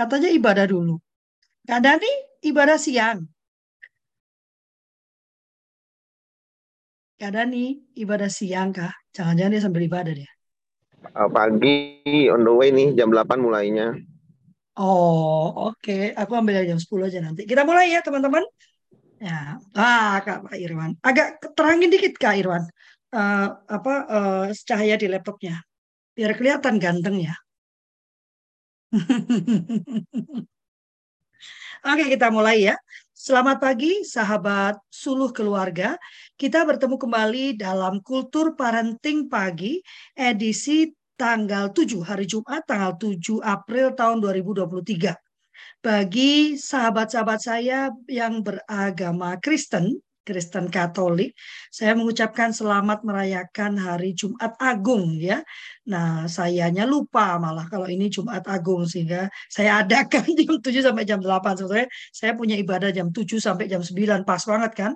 Katanya ibadah dulu. Kak Dani ibadah siang. Kak Dani ibadah siang kah? Jangan-jangan dia sambil ibadah dia. Uh, pagi on the way nih jam 8 mulainya. Oh, oke. Aku ambil jam 10 aja nanti. Kita mulai ya, teman-teman. Ya, ah, Kak Pak Irwan. Agak terangin dikit, Kak Irwan. Uh, apa uh, cahaya di laptopnya. Biar kelihatan ganteng ya. Oke, kita mulai ya. Selamat pagi, sahabat suluh keluarga. Kita bertemu kembali dalam Kultur Parenting Pagi, edisi tanggal 7, hari Jumat, tanggal 7 April tahun 2023. Bagi sahabat-sahabat saya yang beragama Kristen, Kristen Katolik, saya mengucapkan selamat merayakan hari Jumat Agung ya. Nah, sayanya lupa malah kalau ini Jumat Agung sehingga saya adakan jam 7 sampai jam 8. Sebetulnya saya punya ibadah jam 7 sampai jam 9 pas banget kan.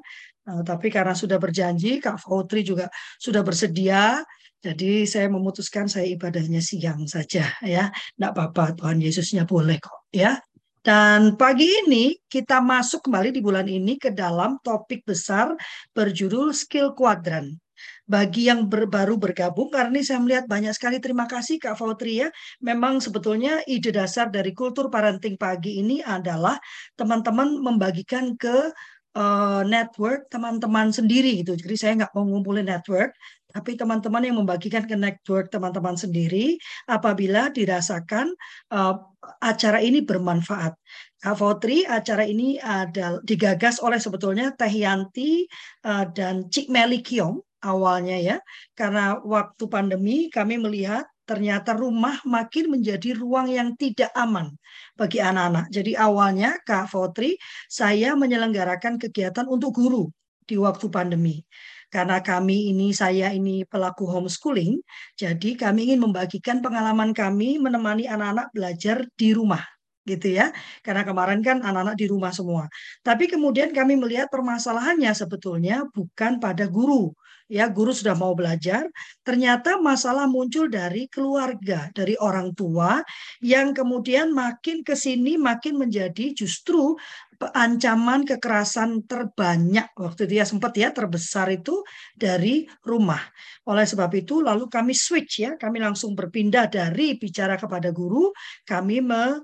Nah, tapi karena sudah berjanji, Kak Fautri juga sudah bersedia, jadi saya memutuskan saya ibadahnya siang saja ya. Tidak apa-apa, Tuhan Yesusnya boleh kok ya. Dan pagi ini kita masuk kembali di bulan ini ke dalam topik besar berjudul skill kuadran. Bagi yang ber, baru bergabung, karena ini saya melihat banyak sekali terima kasih Kak Fautria. Memang sebetulnya ide dasar dari kultur parenting pagi ini adalah teman-teman membagikan ke uh, network teman-teman sendiri gitu. Jadi saya nggak mau ngumpulin network, tapi teman-teman yang membagikan ke network teman-teman sendiri apabila dirasakan uh, acara ini bermanfaat. Kak Fotri, acara ini ada digagas oleh sebetulnya Teh Yanti uh, dan Cik Meli Kiong awalnya ya. Karena waktu pandemi kami melihat ternyata rumah makin menjadi ruang yang tidak aman bagi anak-anak. Jadi awalnya Kak Fotri, saya menyelenggarakan kegiatan untuk guru di waktu pandemi karena kami ini saya ini pelaku homeschooling, jadi kami ingin membagikan pengalaman kami menemani anak-anak belajar di rumah gitu ya. Karena kemarin kan anak-anak di rumah semua. Tapi kemudian kami melihat permasalahannya sebetulnya bukan pada guru. Ya, guru sudah mau belajar, ternyata masalah muncul dari keluarga, dari orang tua yang kemudian makin ke sini makin menjadi justru ancaman kekerasan terbanyak waktu itu ya sempat ya terbesar itu dari rumah. Oleh sebab itu lalu kami switch ya, kami langsung berpindah dari bicara kepada guru, kami me,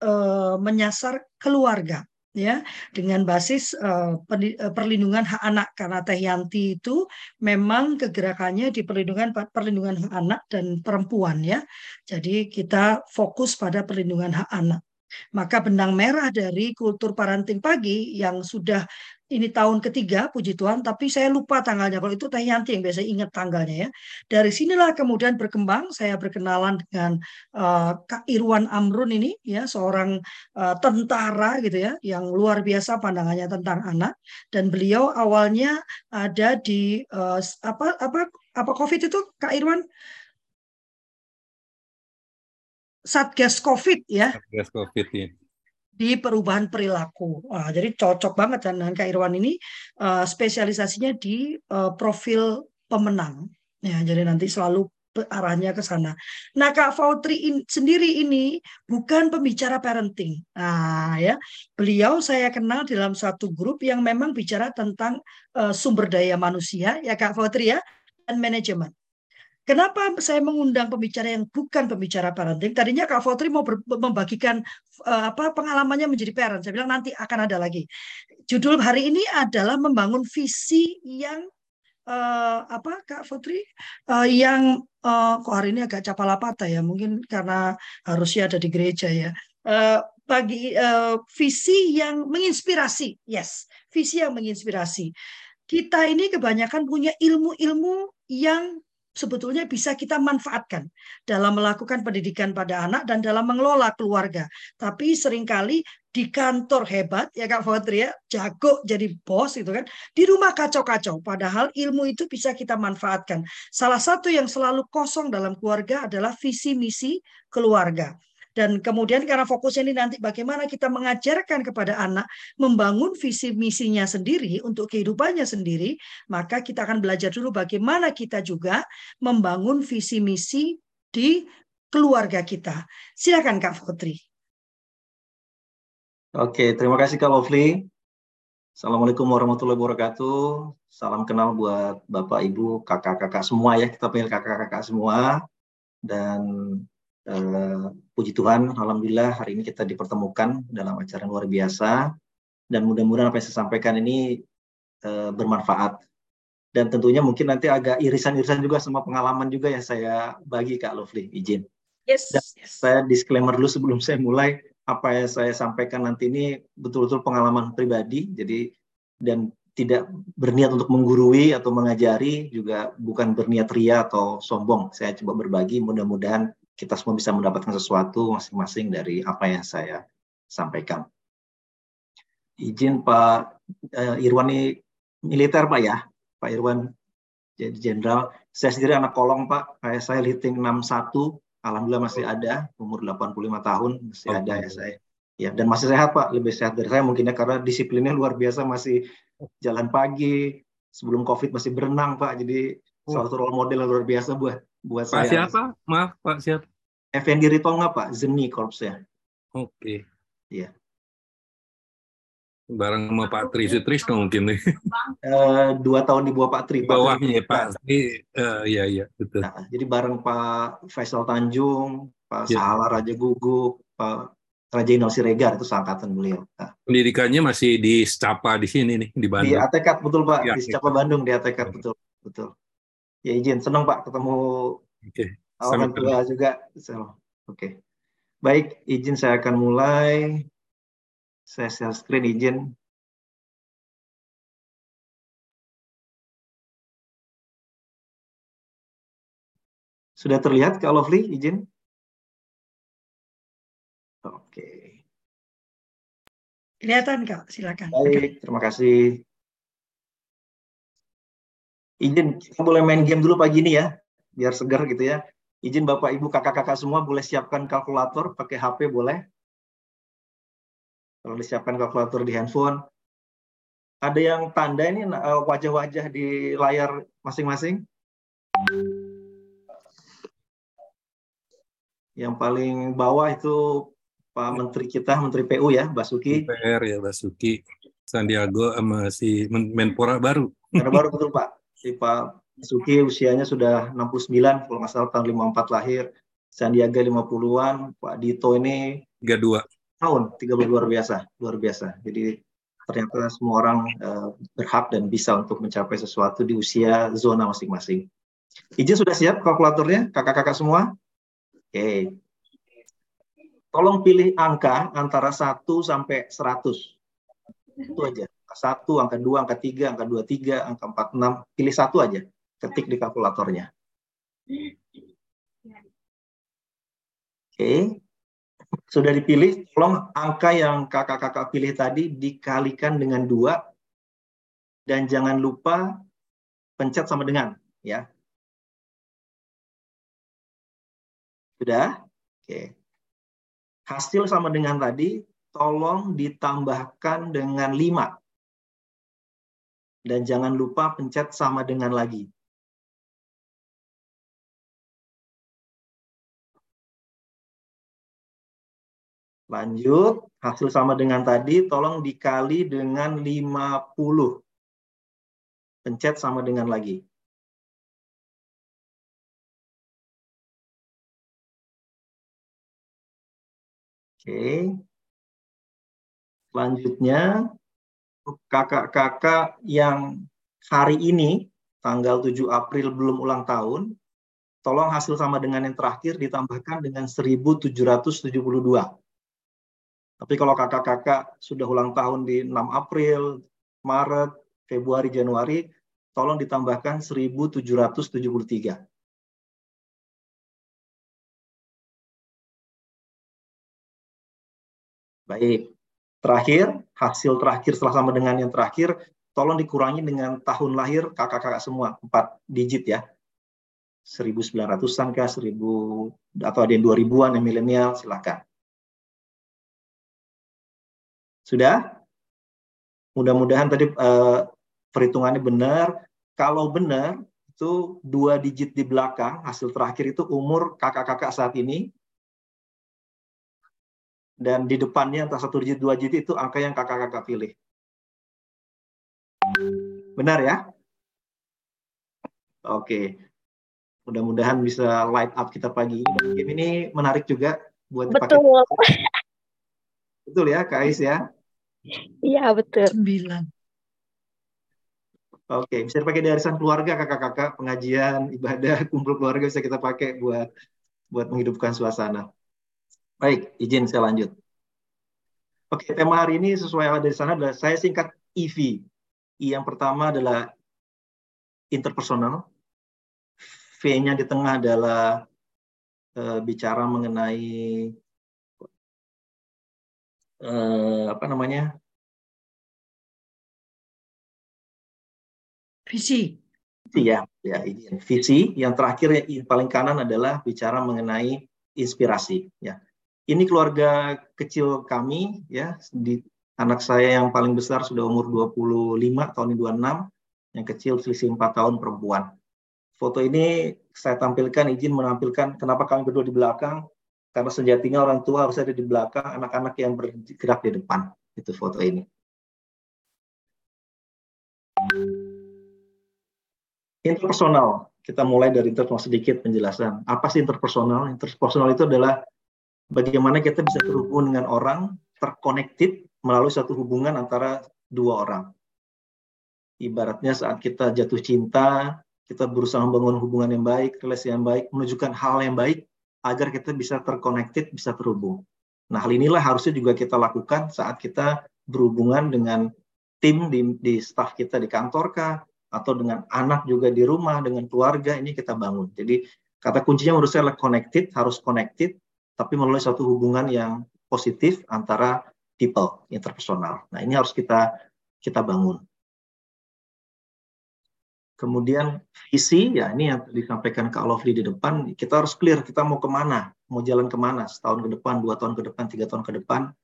e, menyasar keluarga ya dengan basis uh, perlindungan hak anak karena Teh Yanti itu memang kegerakannya di perlindungan perlindungan hak anak dan perempuan ya. Jadi kita fokus pada perlindungan hak anak. Maka benang merah dari kultur parenting pagi yang sudah ini tahun ketiga, puji Tuhan, tapi saya lupa tanggalnya. Kalau itu Teh Yanti yang biasa ingat tanggalnya ya. Dari sinilah kemudian berkembang, saya berkenalan dengan uh, Kak Irwan Amrun ini, ya seorang uh, tentara gitu ya, yang luar biasa pandangannya tentang anak. Dan beliau awalnya ada di uh, apa apa apa COVID itu Kak Irwan? Satgas COVID ya. Satgas COVID ya. Di perubahan perilaku. Nah, jadi cocok banget kan dengan Kak Irwan ini uh, spesialisasinya di uh, profil pemenang. Ya, jadi nanti selalu arahnya ke sana. Nah, Kak Fautri in, sendiri ini bukan pembicara parenting. Nah, ya, beliau saya kenal dalam satu grup yang memang bicara tentang uh, sumber daya manusia, ya Kak Fautri ya, dan manajemen. Kenapa saya mengundang pembicara yang bukan pembicara parenting? Tadinya Kak Fotri mau membagikan uh, apa pengalamannya menjadi parent. Saya bilang nanti akan ada lagi. Judul hari ini adalah membangun visi yang uh, apa Kak Fotri? Uh, yang uh, kok hari ini agak capalapata ya, mungkin karena harusnya ada di gereja ya. Uh, bagi uh, visi yang menginspirasi, yes, visi yang menginspirasi. Kita ini kebanyakan punya ilmu-ilmu yang sebetulnya bisa kita manfaatkan dalam melakukan pendidikan pada anak dan dalam mengelola keluarga. Tapi sering kali di kantor hebat ya Kak Fotri ya, jago jadi bos itu kan, di rumah kacau-kacau. Padahal ilmu itu bisa kita manfaatkan. Salah satu yang selalu kosong dalam keluarga adalah visi misi keluarga. Dan kemudian karena fokusnya ini nanti bagaimana kita mengajarkan kepada anak membangun visi misinya sendiri untuk kehidupannya sendiri, maka kita akan belajar dulu bagaimana kita juga membangun visi misi di keluarga kita. Silakan Kak Fotri. Oke, terima kasih Kak Lovely. Assalamualaikum warahmatullahi wabarakatuh. Salam kenal buat Bapak, Ibu, kakak-kakak semua ya. Kita panggil kakak-kakak semua. Dan eh, puji Tuhan, Alhamdulillah hari ini kita dipertemukan dalam acara luar biasa. Dan mudah-mudahan apa yang saya sampaikan ini eh, bermanfaat. Dan tentunya mungkin nanti agak irisan-irisan juga sama pengalaman juga yang saya bagi Kak Lovely, izin. Yes, yes. Saya disclaimer dulu sebelum saya mulai apa yang saya sampaikan nanti ini betul-betul pengalaman pribadi, jadi dan tidak berniat untuk menggurui atau mengajari, juga bukan berniat ria atau sombong. Saya coba berbagi, mudah-mudahan kita semua bisa mendapatkan sesuatu masing-masing dari apa yang saya sampaikan. Izin Pak uh, Irwan ini militer Pak ya, Pak Irwan jadi jenderal. Saya sendiri anak kolong Pak, saya liting 61 alhamdulillah masih ada. Umur 85 tahun masih okay. ada ya saya. Ya dan masih sehat pak. Lebih sehat dari saya mungkinnya karena disiplinnya luar biasa. Masih jalan pagi. Sebelum covid masih berenang pak. Jadi oh. salah satu role model yang luar biasa buat buat pak saya. siapa? Maaf pak siapa Effendi Ritonga pak Zeni korpsnya oke okay. iya bareng sama Pak Tri Sutrisno mungkin nih. Uh, dua tahun di bawah Pak Tri. Bawahnya Pak Tri, uh, iya iya betul. Nah, jadi bareng Pak Faisal Tanjung, Pak ya. Sahala Raja Gugu, Pak Raja Inal Siregar itu seangkatan beliau. Nah. Pendidikannya masih di Secapa di sini nih di Bandung. Di Atekat betul Pak, ya, di Secapa ya. Bandung di Atekat ya. betul betul. Ya izin senang Pak ketemu Oke. Orang tua juga. So, Oke. Baik, izin saya akan mulai. Saya share screen izin. Sudah terlihat Kak Lovely izin? Oke. Kelihatan Kak, silakan. Baik, terima kasih. Izin, kita boleh main game dulu pagi ini ya, biar segar gitu ya. Izin Bapak Ibu kakak-kakak semua boleh siapkan kalkulator pakai HP boleh. Kalau disiapkan kalkulator di handphone, ada yang tanda ini eh, wajah-wajah di layar masing-masing? Yang paling bawah itu Pak Menteri kita, Menteri PU ya, Basuki. PR ya, Basuki. Sandiago sama si Menpora baru. Menpora baru betul Pak. Si Pak Basuki usianya sudah 69, kalau nggak salah tahun 54 lahir. Sandiaga 50-an, Pak Dito ini 32 tahun 30 luar biasa luar biasa. Jadi ternyata semua orang uh, berhak dan bisa untuk mencapai sesuatu di usia zona masing-masing. Izin sudah siap kalkulatornya kakak-kakak semua? Oke. Okay. tolong pilih angka antara 1 sampai 100 itu aja. Satu angka dua angka tiga angka dua tiga angka empat enam. Pilih satu aja ketik di kalkulatornya oke okay. Sudah dipilih, tolong angka yang kakak-kakak pilih tadi dikalikan dengan dua dan jangan lupa pencet sama dengan ya. Sudah? Oke. Hasil sama dengan tadi, tolong ditambahkan dengan 5. Dan jangan lupa pencet sama dengan lagi. Lanjut, hasil sama dengan tadi, tolong dikali dengan 50. Pencet sama dengan lagi. Oke. Selanjutnya, kakak-kakak yang hari ini, tanggal 7 April belum ulang tahun, tolong hasil sama dengan yang terakhir ditambahkan dengan 1772. Tapi kalau kakak-kakak sudah ulang tahun di 6 April, Maret, Februari, Januari, tolong ditambahkan 1773. Baik. Terakhir, hasil terakhir setelah sama dengan yang terakhir, tolong dikurangi dengan tahun lahir kakak-kakak semua, 4 digit ya. 1900-an kah, 1000 atau ada yang 2000-an yang milenial, silakan. Sudah? Mudah-mudahan tadi uh, perhitungannya benar. Kalau benar, itu dua digit di belakang, hasil terakhir itu umur kakak-kakak saat ini. dan di depannya entah satu digit dua digit itu angka yang kakak-kakak pilih. Benar ya? Oke. Mudah-mudahan bisa light up kita pagi ini. Game ini menarik juga buat dipakai. Betul. Betul ya, Kak Ais ya? Iya, betul. Sembilan. Oke, bisa dipakai dari arisan keluarga, kakak-kakak, pengajian, ibadah, kumpul keluarga bisa kita pakai buat buat menghidupkan suasana. Baik, izin saya lanjut. Oke, tema hari ini sesuai yang ada di sana adalah saya singkat EV. I yang pertama adalah interpersonal. V-nya di tengah adalah uh, bicara mengenai uh, apa namanya? Visi. Visi ya, ya izin. Visi. Yang terakhir yang paling kanan adalah bicara mengenai inspirasi. Ya, ini keluarga kecil kami ya di anak saya yang paling besar sudah umur 25 tahun ini 26 yang kecil selisih 4 tahun perempuan foto ini saya tampilkan izin menampilkan kenapa kami berdua di belakang karena sejatinya orang tua harus ada di belakang anak-anak yang bergerak di depan. Itu foto ini. Interpersonal. Kita mulai dari interpersonal sedikit penjelasan. Apa sih interpersonal? Interpersonal itu adalah bagaimana kita bisa terhubung dengan orang, terkonektif melalui satu hubungan antara dua orang. Ibaratnya saat kita jatuh cinta, kita berusaha membangun hubungan yang baik, relasi yang baik, menunjukkan hal yang baik agar kita bisa terkonektif, bisa terhubung. Nah, hal inilah harusnya juga kita lakukan saat kita berhubungan dengan tim di, di staff kita di kantor kah, atau dengan anak juga di rumah, dengan keluarga, ini kita bangun. Jadi, kata kuncinya menurut saya connected, harus connected, tapi melalui suatu hubungan yang positif antara people interpersonal. Nah ini harus kita kita bangun. Kemudian visi, ya ini yang disampaikan Kak Lovely di depan, kita harus clear kita mau ke mana, mau jalan ke mana, setahun ke depan, dua tahun ke depan, tiga tahun ke depan.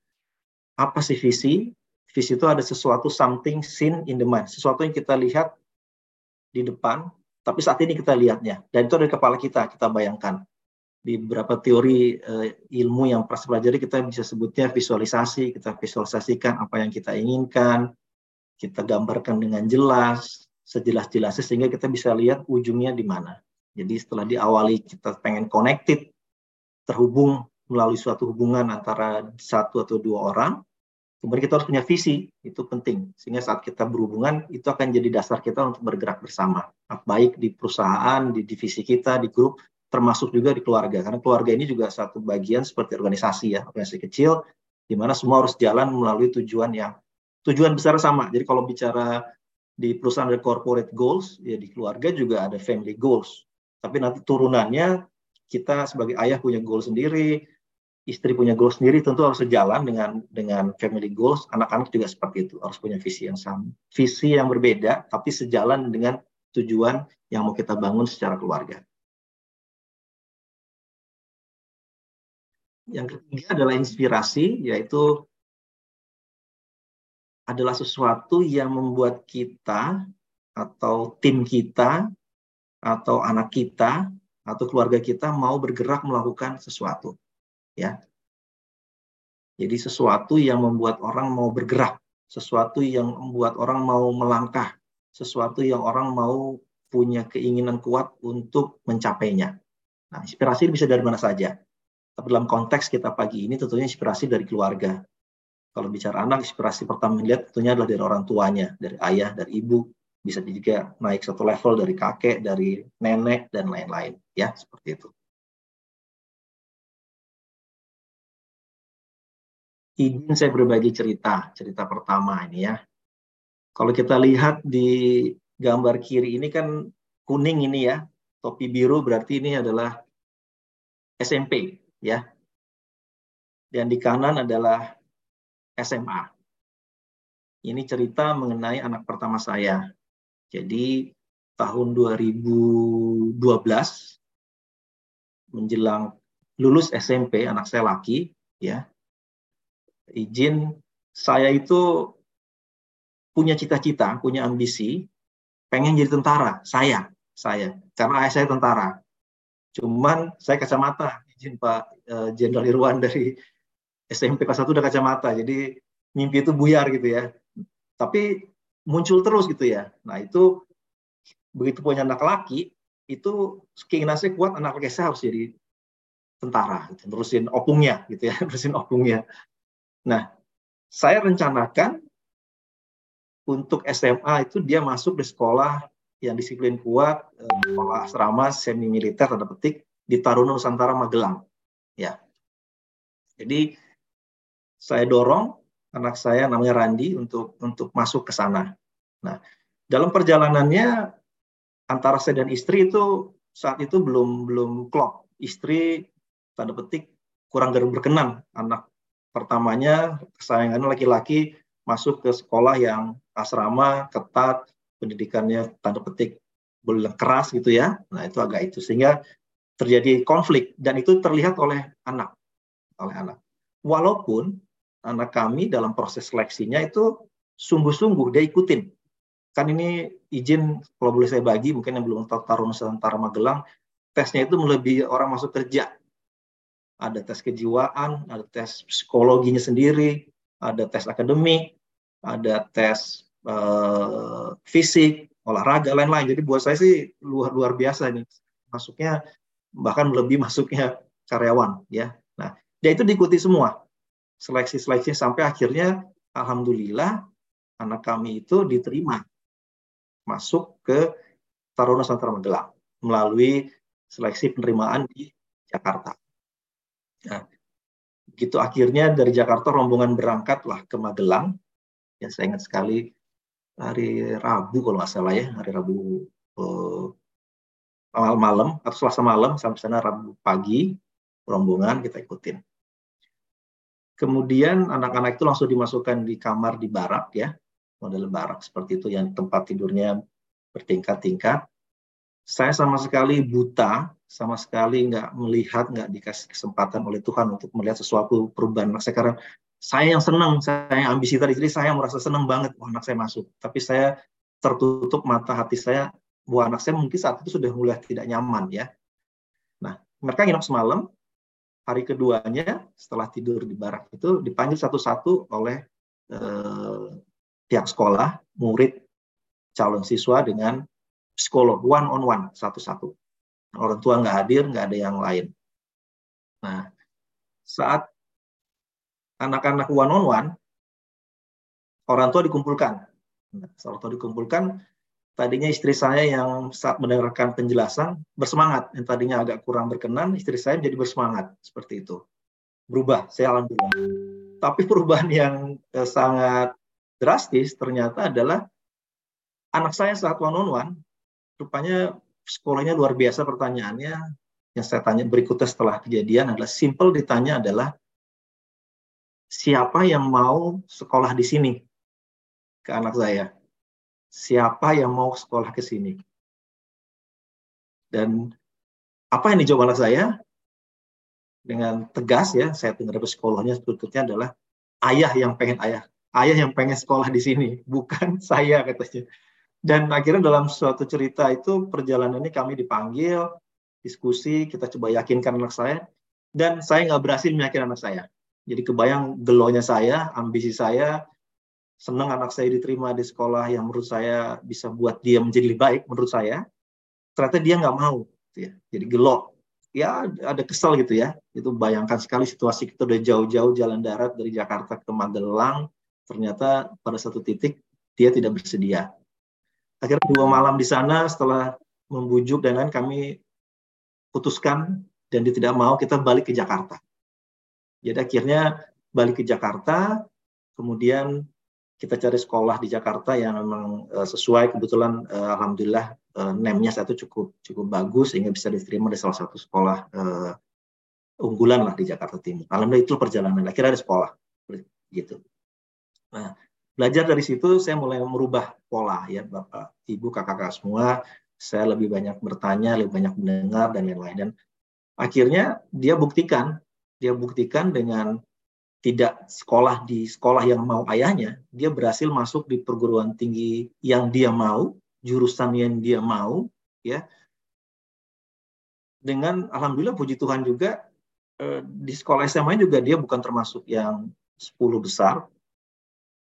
Apa sih visi? Visi itu ada sesuatu something seen in the mind, sesuatu yang kita lihat di depan, tapi saat ini kita lihatnya. Dan itu ada di kepala kita, kita bayangkan di beberapa teori uh, ilmu yang pernah pelajari kita bisa sebutnya visualisasi, kita visualisasikan apa yang kita inginkan, kita gambarkan dengan jelas, sejelas-jelasnya sehingga kita bisa lihat ujungnya di mana. Jadi setelah diawali kita pengen connected, terhubung melalui suatu hubungan antara satu atau dua orang, kemudian kita harus punya visi, itu penting. Sehingga saat kita berhubungan, itu akan jadi dasar kita untuk bergerak bersama. Baik di perusahaan, di divisi kita, di grup, termasuk juga di keluarga karena keluarga ini juga satu bagian seperti organisasi ya organisasi kecil di mana semua harus jalan melalui tujuan yang tujuan besar sama jadi kalau bicara di perusahaan ada corporate goals ya di keluarga juga ada family goals. Tapi nanti turunannya kita sebagai ayah punya goal sendiri istri punya goal sendiri tentu harus sejalan dengan dengan family goals. Anak-anak juga seperti itu harus punya visi yang sama. Visi yang berbeda tapi sejalan dengan tujuan yang mau kita bangun secara keluarga. Yang ketiga adalah inspirasi, yaitu adalah sesuatu yang membuat kita atau tim kita atau anak kita atau keluarga kita mau bergerak melakukan sesuatu. Ya. Jadi sesuatu yang membuat orang mau bergerak, sesuatu yang membuat orang mau melangkah, sesuatu yang orang mau punya keinginan kuat untuk mencapainya. Nah, inspirasi bisa dari mana saja. Tapi dalam konteks kita pagi ini tentunya inspirasi dari keluarga. Kalau bicara anak, inspirasi pertama dilihat tentunya adalah dari orang tuanya, dari ayah, dari ibu, bisa juga naik satu level dari kakek, dari nenek, dan lain-lain. Ya, seperti itu. Izin saya berbagi cerita, cerita pertama ini ya. Kalau kita lihat di gambar kiri ini kan kuning ini ya, topi biru berarti ini adalah SMP ya. Dan di kanan adalah SMA. Ini cerita mengenai anak pertama saya. Jadi tahun 2012 menjelang lulus SMP anak saya laki ya. Izin saya itu punya cita-cita, punya ambisi pengen jadi tentara, saya, saya. Karena ayah saya tentara. Cuman saya kacamata izin Pak eh, Jenderal Irwan dari SMP kelas 1 udah kacamata. Jadi mimpi itu buyar gitu ya. Tapi muncul terus gitu ya. Nah itu begitu punya anak laki, itu keinginan saya kuat anak laki saya harus jadi tentara, gitu. terusin opungnya gitu ya, terusin opungnya. Nah, saya rencanakan untuk SMA itu dia masuk di sekolah yang disiplin kuat, eh, sekolah asrama semi militer tanda petik di Taruna Nusantara Magelang. Ya. Jadi saya dorong anak saya namanya Randi untuk untuk masuk ke sana. Nah, dalam perjalanannya antara saya dan istri itu saat itu belum belum klop. Istri tanda petik kurang berkenan. Anak pertamanya kesayangannya laki-laki masuk ke sekolah yang asrama ketat pendidikannya tanda petik boleh keras gitu ya. Nah itu agak itu. Sehingga terjadi konflik. Dan itu terlihat oleh anak. Oleh anak. Walaupun anak kami dalam proses seleksinya itu sungguh-sungguh dia ikutin kan ini izin kalau boleh saya bagi mungkin yang belum tahu Taruna Nusantara Magelang tesnya itu melebihi orang masuk kerja ada tes kejiwaan, ada tes psikologinya sendiri, ada tes akademik, ada tes uh, fisik, olahraga, lain-lain. Jadi buat saya sih luar luar biasa nih. Masuknya bahkan lebih masuknya karyawan ya. Nah, dia itu diikuti semua seleksi-seleksi sampai akhirnya alhamdulillah anak kami itu diterima masuk ke Taruna Nusantara Magelang melalui seleksi penerimaan di Jakarta. Nah, begitu akhirnya dari Jakarta rombongan berangkatlah ke Magelang. Ya saya ingat sekali hari Rabu kalau nggak salah ya, hari Rabu eh, malam atau Selasa malam sampai sana Rabu pagi rombongan kita ikutin. Kemudian anak-anak itu langsung dimasukkan di kamar di barak ya, model barak seperti itu yang tempat tidurnya bertingkat-tingkat. Saya sama sekali buta sama sekali nggak melihat, nggak dikasih kesempatan oleh Tuhan untuk melihat sesuatu perubahan anak saya. Karena saya yang senang, saya yang ambisi tadi, jadi saya merasa senang banget bahwa anak saya masuk. Tapi saya tertutup mata hati saya bahwa anak saya mungkin saat itu sudah mulai tidak nyaman ya. Nah, mereka nginep semalam, hari keduanya setelah tidur di barak itu dipanggil satu-satu oleh eh, pihak sekolah, murid, calon siswa dengan psikolog one on one satu-satu orang tua nggak hadir, nggak ada yang lain. Nah, saat anak-anak one on one, orang tua dikumpulkan. Nah, orang tua dikumpulkan, tadinya istri saya yang saat mendengarkan penjelasan bersemangat, yang tadinya agak kurang berkenan, istri saya jadi bersemangat. Seperti itu. Berubah, saya alhamdulillah. Tapi perubahan yang eh, sangat drastis ternyata adalah anak saya saat one on one, rupanya sekolahnya luar biasa pertanyaannya. Yang saya tanya berikutnya setelah kejadian adalah simple ditanya adalah siapa yang mau sekolah di sini? ke anak saya siapa yang mau sekolah ke sini? Dan apa yang dijawab anak saya? Dengan tegas ya saya dengar psikolognya berikutnya adalah ayah yang pengen ayah. Ayah yang pengen sekolah di sini bukan saya katanya. Dan akhirnya dalam suatu cerita itu perjalanan ini kami dipanggil, diskusi, kita coba yakinkan anak saya, dan saya nggak berhasil meyakinkan anak saya. Jadi kebayang gelonya saya, ambisi saya, senang anak saya diterima di sekolah yang menurut saya bisa buat dia menjadi lebih baik menurut saya. Ternyata dia nggak mau, gitu ya. jadi gelo. Ya ada kesel gitu ya. Itu bayangkan sekali situasi kita udah jauh-jauh jalan darat dari Jakarta ke Magelang, ternyata pada satu titik dia tidak bersedia akhirnya dua malam di sana setelah membujuk dan lain kami putuskan dan dia tidak mau kita balik ke Jakarta. Jadi akhirnya balik ke Jakarta, kemudian kita cari sekolah di Jakarta yang memang uh, sesuai kebetulan uh, alhamdulillah uh, nemnya satu cukup cukup bagus sehingga bisa diterima di salah satu sekolah uh, unggulan lah di Jakarta Timur. Alhamdulillah itu perjalanan. Akhirnya ada sekolah gitu. Nah, belajar dari situ saya mulai merubah pola ya Bapak, Ibu, kakak-kakak semua. Saya lebih banyak bertanya, lebih banyak mendengar dan lain-lain. Dan akhirnya dia buktikan, dia buktikan dengan tidak sekolah di sekolah yang mau ayahnya, dia berhasil masuk di perguruan tinggi yang dia mau, jurusan yang dia mau, ya. Dengan alhamdulillah puji Tuhan juga eh, di sekolah SMA juga dia bukan termasuk yang 10 besar,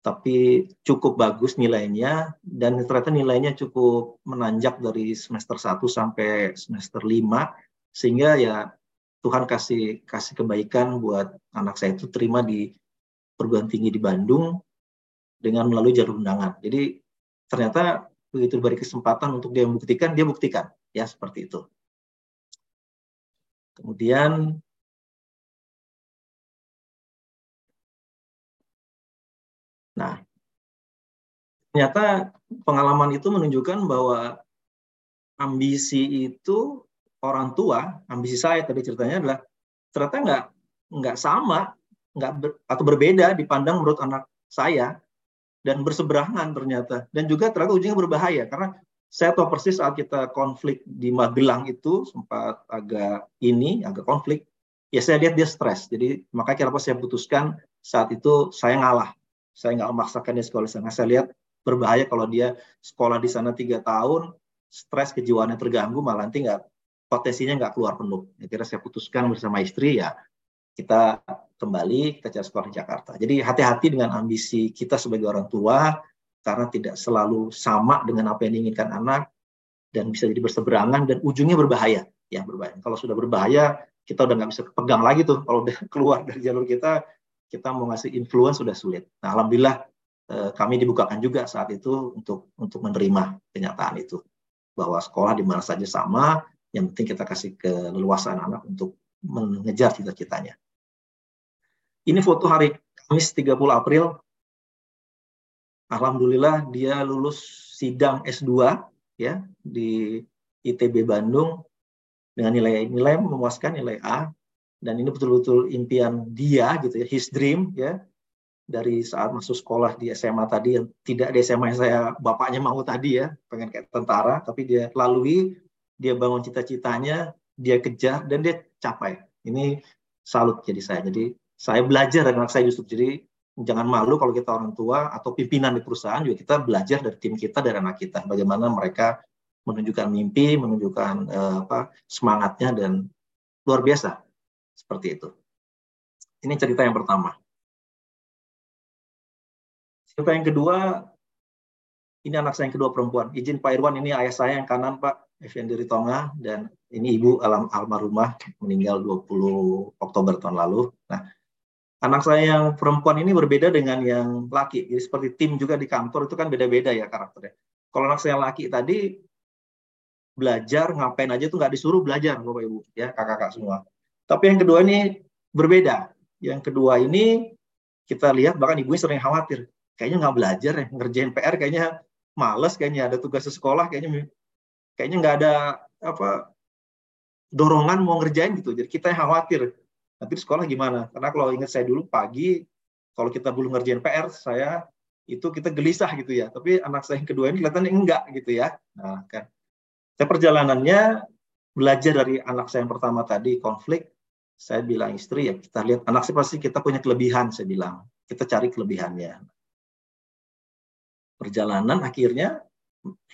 tapi cukup bagus nilainya dan ternyata nilainya cukup menanjak dari semester 1 sampai semester 5 sehingga ya Tuhan kasih kasih kebaikan buat anak saya itu terima di perguruan tinggi di Bandung dengan melalui jalur undangan. Jadi ternyata begitu diberi kesempatan untuk dia membuktikan, dia buktikan ya seperti itu. Kemudian Nah, ternyata pengalaman itu menunjukkan bahwa ambisi itu orang tua, ambisi saya tadi ceritanya adalah ternyata nggak nggak sama, nggak ber, atau berbeda dipandang menurut anak saya dan berseberangan ternyata. Dan juga ternyata ujungnya berbahaya karena saya tahu persis saat kita konflik di Magelang itu sempat agak ini agak konflik ya saya lihat dia stres. Jadi makanya kenapa saya putuskan saat itu saya ngalah. Saya nggak memaksakan dia sekolah di sana. Saya lihat berbahaya kalau dia sekolah di sana tiga tahun stres kejiwaannya terganggu malah nanti nggak potensinya nggak keluar penuh akhirnya saya putuskan bersama istri ya kita kembali kita cari sekolah di Jakarta. Jadi hati-hati dengan ambisi kita sebagai orang tua karena tidak selalu sama dengan apa yang diinginkan anak dan bisa jadi berseberangan dan ujungnya berbahaya. Ya berbahaya. Kalau sudah berbahaya kita udah nggak bisa pegang lagi tuh. Kalau udah keluar dari jalur kita kita mau ngasih influence sudah sulit. Nah alhamdulillah eh, kami dibukakan juga saat itu untuk untuk menerima kenyataan itu bahwa sekolah di mana saja sama. Yang penting kita kasih keleluasaan anak untuk mengejar cita-citanya. Ini foto hari Kamis 30 April. Alhamdulillah dia lulus sidang S2 ya di ITB Bandung dengan nilai-nilai memuaskan nilai A dan ini betul-betul impian dia gitu ya his dream ya dari saat masuk sekolah di SMA tadi yang tidak di SMA yang saya bapaknya mau tadi ya pengen kayak tentara tapi dia lalui dia bangun cita-citanya dia kejar dan dia capai. Ini salut jadi saya. Jadi saya belajar dari anak saya justru. Jadi jangan malu kalau kita orang tua atau pimpinan di perusahaan juga kita belajar dari tim kita dari anak kita. Bagaimana mereka menunjukkan mimpi menunjukkan eh, apa semangatnya dan luar biasa. Seperti itu. Ini cerita yang pertama. Cerita yang kedua ini anak saya yang kedua perempuan. Izin Pak Irwan ini ayah saya yang kanan Pak Effendi Ritonga dan ini ibu alam almarhumah meninggal 20 Oktober tahun lalu nah anak saya yang perempuan ini berbeda dengan yang laki. Jadi seperti tim juga di kantor itu kan beda-beda ya karakternya. Kalau anak saya yang laki tadi belajar ngapain aja tuh nggak disuruh belajar bapak ibu ya kakak-kakak semua. Tapi yang kedua ini berbeda. Yang kedua ini kita lihat bahkan ibunya sering khawatir. Kayaknya nggak belajar ya ngerjain PR kayaknya males kayaknya ada tugas sekolah kayaknya kayaknya nggak ada apa dorongan mau ngerjain gitu. Jadi kita yang khawatir Nanti di sekolah gimana? Karena kalau ingat saya dulu pagi, kalau kita belum ngerjain PR, saya itu kita gelisah gitu ya. Tapi anak saya yang kedua ini kelihatannya enggak gitu ya. Nah, kan. Saya perjalanannya belajar dari anak saya yang pertama tadi konflik, saya bilang istri ya kita lihat anak saya pasti kita punya kelebihan saya bilang kita cari kelebihannya perjalanan akhirnya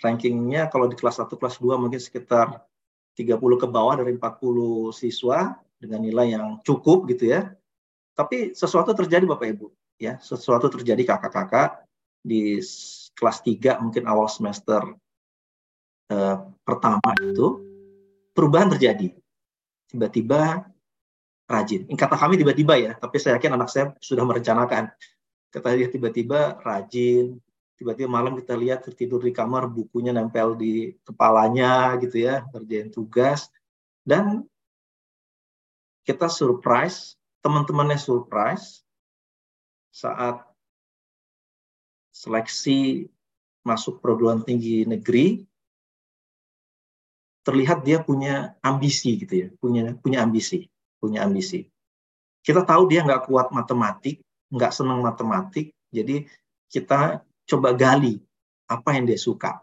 rankingnya kalau di kelas 1 kelas 2 mungkin sekitar 30 ke bawah dari 40 siswa dengan nilai yang cukup gitu ya. Tapi sesuatu terjadi Bapak Ibu, ya, sesuatu terjadi kakak-kakak di kelas 3 mungkin awal semester eh, pertama itu perubahan terjadi. Tiba-tiba rajin. Kata kami tiba-tiba ya, tapi saya yakin anak saya sudah merencanakan. Kata dia tiba-tiba rajin, tiba-tiba malam kita lihat tertidur di kamar, bukunya nempel di kepalanya gitu ya, kerjain tugas. Dan kita surprise, teman-temannya surprise saat seleksi masuk perguruan tinggi negeri terlihat dia punya ambisi gitu ya, punya punya ambisi, punya ambisi. Kita tahu dia nggak kuat matematik, nggak senang matematik, jadi kita coba gali apa yang dia suka.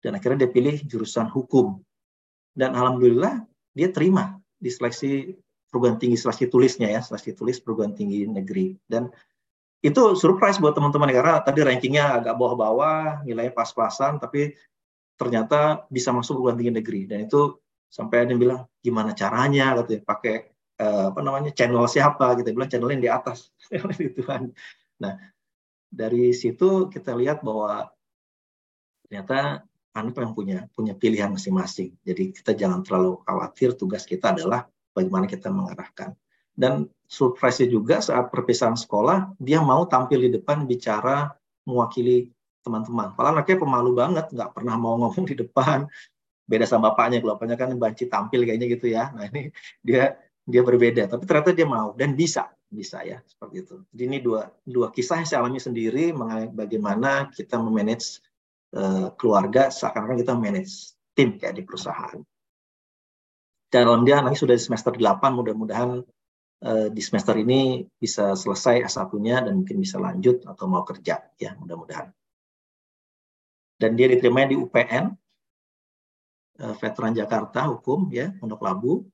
Dan akhirnya dia pilih jurusan hukum. Dan alhamdulillah dia terima di seleksi perguruan tinggi seleksi tulisnya ya, seleksi tulis perguruan tinggi negeri. Dan itu surprise buat teman-teman karena tadi rankingnya agak bawah-bawah, nilainya pas-pasan, tapi ternyata bisa masuk perguruan tinggi negeri. Dan itu sampai ada yang bilang gimana caranya gitu ya, pakai uh, apa namanya channel siapa kita bilang channel yang di atas di Tuhan nah dari situ kita lihat bahwa ternyata anak yang punya punya pilihan masing-masing jadi kita jangan terlalu khawatir tugas kita adalah bagaimana kita mengarahkan dan surprise juga saat perpisahan sekolah dia mau tampil di depan bicara mewakili teman-teman. Padahal anaknya pemalu banget, nggak pernah mau ngomong di depan. Beda sama bapaknya, kalau bapaknya kan banci tampil kayaknya gitu ya. Nah ini dia dia berbeda, tapi ternyata dia mau dan bisa, bisa ya seperti itu. Jadi ini dua dua kisah yang saya alami sendiri mengenai bagaimana kita memanage uh, keluarga seakan-akan kita manage tim kayak di perusahaan. Dan dalam dia anaknya sudah di semester 8, mudah-mudahan uh, di semester ini bisa selesai S1-nya dan mungkin bisa lanjut atau mau kerja ya mudah-mudahan dan dia diterima di UPN uh, eh, Veteran Jakarta Hukum ya Pondok Labu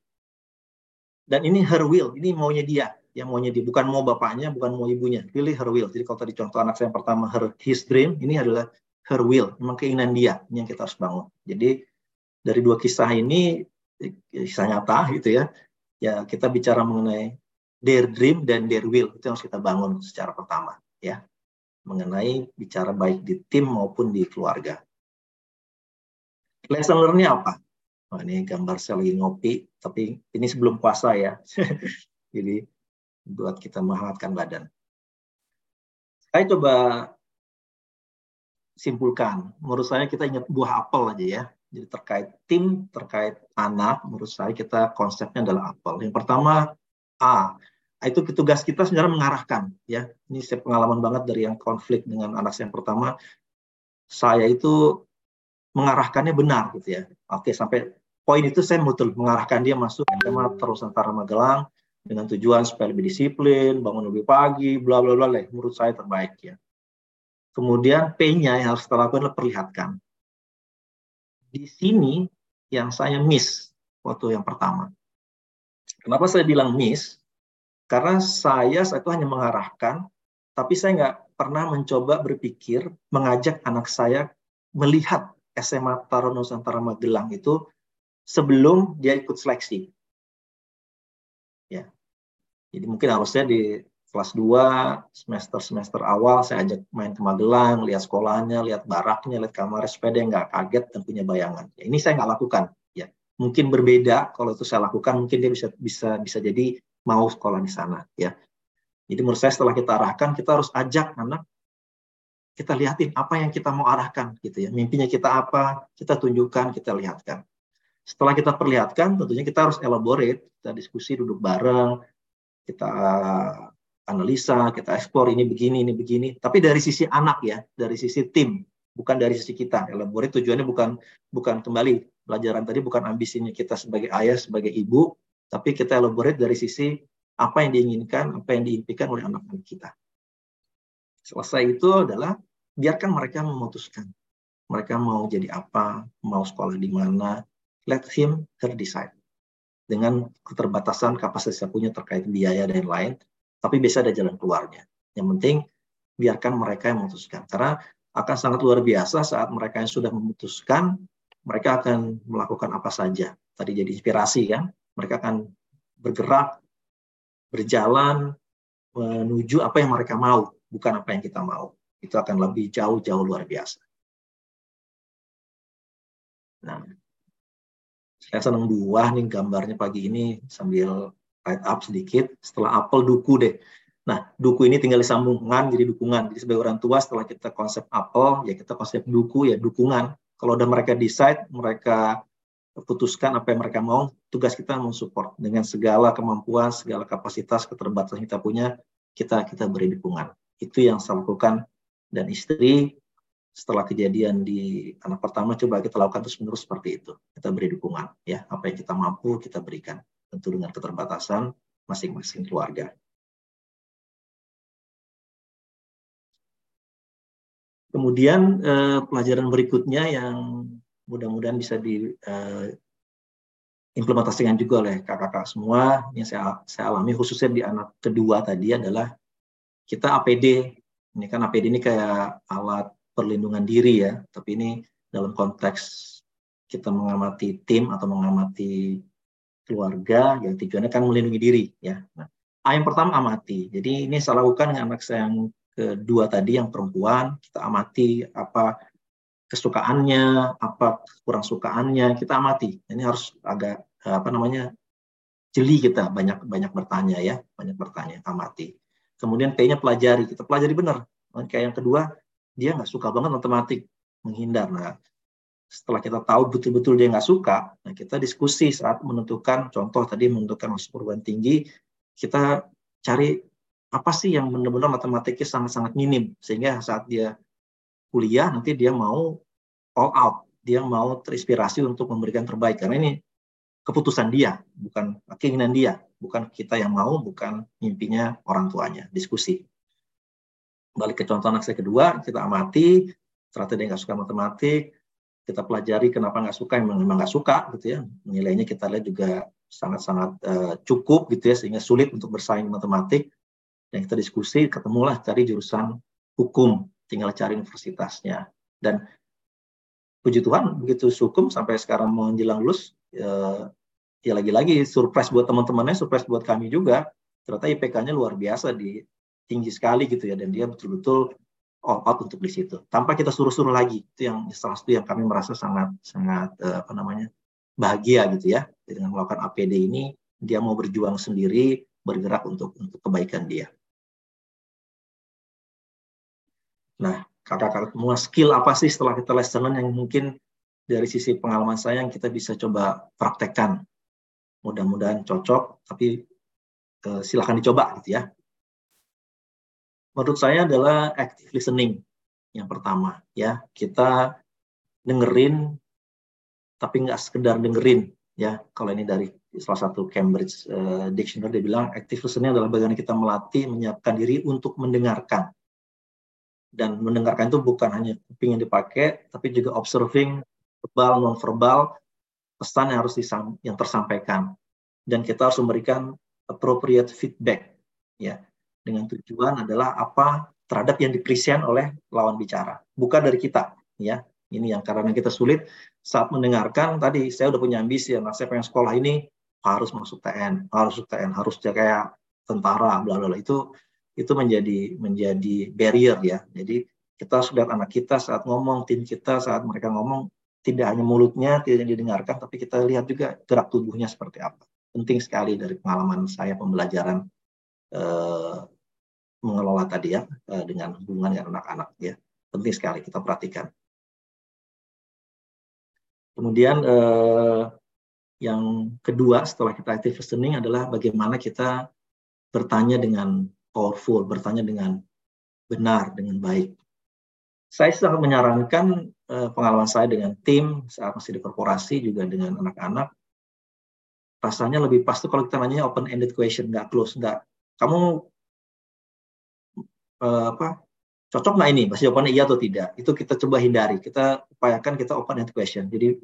dan ini her will ini maunya dia yang maunya dia bukan mau bapaknya bukan mau ibunya pilih her will jadi kalau tadi contoh anak saya yang pertama her his dream ini adalah her will memang keinginan dia yang kita harus bangun jadi dari dua kisah ini kisah nyata gitu ya ya kita bicara mengenai their dream dan their will itu yang harus kita bangun secara pertama ya mengenai bicara baik di tim maupun di keluarga. Lesson learn-nya apa? Oh, ini gambar saya lagi ngopi, tapi ini sebelum puasa ya. Jadi buat kita menghangatkan badan. Saya coba simpulkan. Menurut saya kita ingat buah apel aja ya. Jadi terkait tim, terkait anak, menurut saya kita konsepnya adalah apel. Yang pertama A, itu tugas kita sebenarnya mengarahkan ya ini saya pengalaman banget dari yang konflik dengan anak saya yang pertama saya itu mengarahkannya benar gitu ya oke sampai poin itu saya betul mengarahkan dia masuk SMA terus antara Magelang dengan tujuan supaya lebih disiplin bangun lebih pagi bla bla bla menurut saya terbaik ya. Kemudian P-nya yang harus kita lakukan adalah perlihatkan. Di sini yang saya miss waktu yang pertama. Kenapa saya bilang miss? Karena saya saat itu hanya mengarahkan, tapi saya nggak pernah mencoba berpikir mengajak anak saya melihat SMA Taro Nusantara Magelang itu sebelum dia ikut seleksi. Ya. Jadi mungkin harusnya di kelas 2 semester-semester awal saya ajak main ke Magelang, lihat sekolahnya, lihat baraknya, lihat kamar supaya dia nggak kaget dan punya bayangan. Ya, ini saya nggak lakukan. Ya, mungkin berbeda kalau itu saya lakukan, mungkin dia bisa bisa bisa jadi mau sekolah di sana ya. Jadi menurut saya setelah kita arahkan kita harus ajak anak kita lihatin apa yang kita mau arahkan gitu ya. Mimpinya kita apa, kita tunjukkan, kita lihatkan. Setelah kita perlihatkan, tentunya kita harus elaborate, kita diskusi duduk bareng, kita analisa, kita eksplor ini begini, ini begini. Tapi dari sisi anak ya, dari sisi tim, bukan dari sisi kita. Elaborate tujuannya bukan bukan kembali pelajaran tadi bukan ambisinya kita sebagai ayah, sebagai ibu, tapi kita elaborate dari sisi apa yang diinginkan, apa yang diimpikan oleh anak-anak kita. Selesai itu adalah biarkan mereka memutuskan. Mereka mau jadi apa, mau sekolah di mana, let him her decide. Dengan keterbatasan kapasitas yang punya terkait biaya dan lain, tapi bisa ada jalan keluarnya. Yang penting biarkan mereka yang memutuskan. Karena akan sangat luar biasa saat mereka yang sudah memutuskan, mereka akan melakukan apa saja. Tadi jadi inspirasi kan, mereka akan bergerak, berjalan menuju apa yang mereka mau, bukan apa yang kita mau. Itu akan lebih jauh-jauh luar biasa. Nah, saya senang buah nih gambarnya pagi ini sambil light up sedikit. Setelah apel duku deh. Nah, duku ini tinggal disambungkan jadi dukungan. Jadi sebagai orang tua setelah kita konsep apel, ya kita konsep duku ya dukungan. Kalau udah mereka decide, mereka putuskan apa yang mereka mau, tugas kita mensupport dengan segala kemampuan, segala kapasitas, keterbatasan kita punya, kita kita beri dukungan. Itu yang saya lakukan dan istri setelah kejadian di anak pertama coba kita lakukan terus menerus seperti itu. Kita beri dukungan ya, apa yang kita mampu kita berikan. Tentu dengan keterbatasan masing-masing keluarga. Kemudian eh, pelajaran berikutnya yang mudah-mudahan bisa diimplementasikan eh, juga oleh kakak-kakak semua. Yang saya, saya alami khususnya di anak kedua tadi adalah kita APD. Ini kan APD ini kayak alat perlindungan diri ya, tapi ini dalam konteks kita mengamati tim atau mengamati keluarga yang tujuannya kan melindungi diri ya. Nah, A yang pertama amati. Jadi ini saya lakukan dengan anak saya yang kedua tadi yang perempuan, kita amati apa kesukaannya, apa kurang sukaannya, kita amati. Ini harus agak apa namanya jeli kita banyak banyak bertanya ya, banyak bertanya, amati. Kemudian P-nya pelajari, kita pelajari benar. Kayak yang kedua, dia nggak suka banget matematik, menghindar. Nah, setelah kita tahu betul-betul dia nggak suka, nah kita diskusi saat menentukan, contoh tadi menentukan masuk perguruan tinggi, kita cari apa sih yang benar-benar matematiknya sangat-sangat minim sehingga saat dia kuliah nanti dia mau all out, dia mau terinspirasi untuk memberikan terbaik karena ini keputusan dia, bukan keinginan dia, bukan kita yang mau, bukan mimpinya orang tuanya. Diskusi. Balik ke contoh anak saya kedua, kita amati, ternyata dia nggak suka matematik, kita pelajari kenapa nggak suka, memang memang nggak suka gitu ya. Nilainya kita lihat juga sangat-sangat uh, cukup gitu ya sehingga sulit untuk bersaing matematik. Dan kita diskusi ketemulah cari jurusan hukum tinggal cari universitasnya. Dan puji Tuhan begitu hukum sampai sekarang menjelang lulus ya, ya lagi-lagi surprise buat teman-temannya surprise buat kami juga. Ternyata IPK-nya luar biasa di tinggi sekali gitu ya dan dia betul-betul all out untuk di situ tanpa kita suruh-suruh lagi itu yang salah satu yang kami merasa sangat sangat uh, apa namanya bahagia gitu ya dengan melakukan APD ini dia mau berjuang sendiri bergerak untuk untuk kebaikan dia. Nah, kakak-kakak semua skill apa sih setelah kita lesson yang mungkin dari sisi pengalaman saya yang kita bisa coba praktekkan. Mudah-mudahan cocok, tapi eh, silahkan dicoba gitu ya. Menurut saya adalah active listening yang pertama ya. Kita dengerin tapi nggak sekedar dengerin ya. Kalau ini dari salah satu Cambridge uh, Dictionary dia bilang active listening adalah bagaimana kita melatih menyiapkan diri untuk mendengarkan. Dan mendengarkan itu bukan hanya kuping yang dipakai tapi juga observing verbal non verbal pesan yang harus disam, yang tersampaikan. Dan kita harus memberikan appropriate feedback ya dengan tujuan adalah apa terhadap yang dipresent oleh lawan bicara bukan dari kita ya ini yang karena kita sulit saat mendengarkan tadi saya udah punya ambisi ya, nah saya pengen sekolah ini harus masuk TN, harus masuk TN, harus kayak tentara, bla bla itu itu menjadi menjadi barrier ya. Jadi kita sudah anak kita saat ngomong, tim kita saat mereka ngomong tidak hanya mulutnya tidak didengarkan, tapi kita lihat juga gerak tubuhnya seperti apa. Penting sekali dari pengalaman saya pembelajaran eh, mengelola tadi ya eh, dengan hubungan dengan anak-anak ya. Penting sekali kita perhatikan. Kemudian eh, yang kedua setelah kita active listening adalah bagaimana kita bertanya dengan powerful, bertanya dengan benar, dengan baik. Saya sangat menyarankan eh, pengalaman saya dengan tim saat masih di korporasi juga dengan anak-anak. Rasanya lebih pasti kalau kita nanya open-ended question, nggak close, nggak. Kamu eh, apa cocok nggak ini? Pasti jawabannya iya atau tidak. Itu kita coba hindari. Kita upayakan kita open end question. Jadi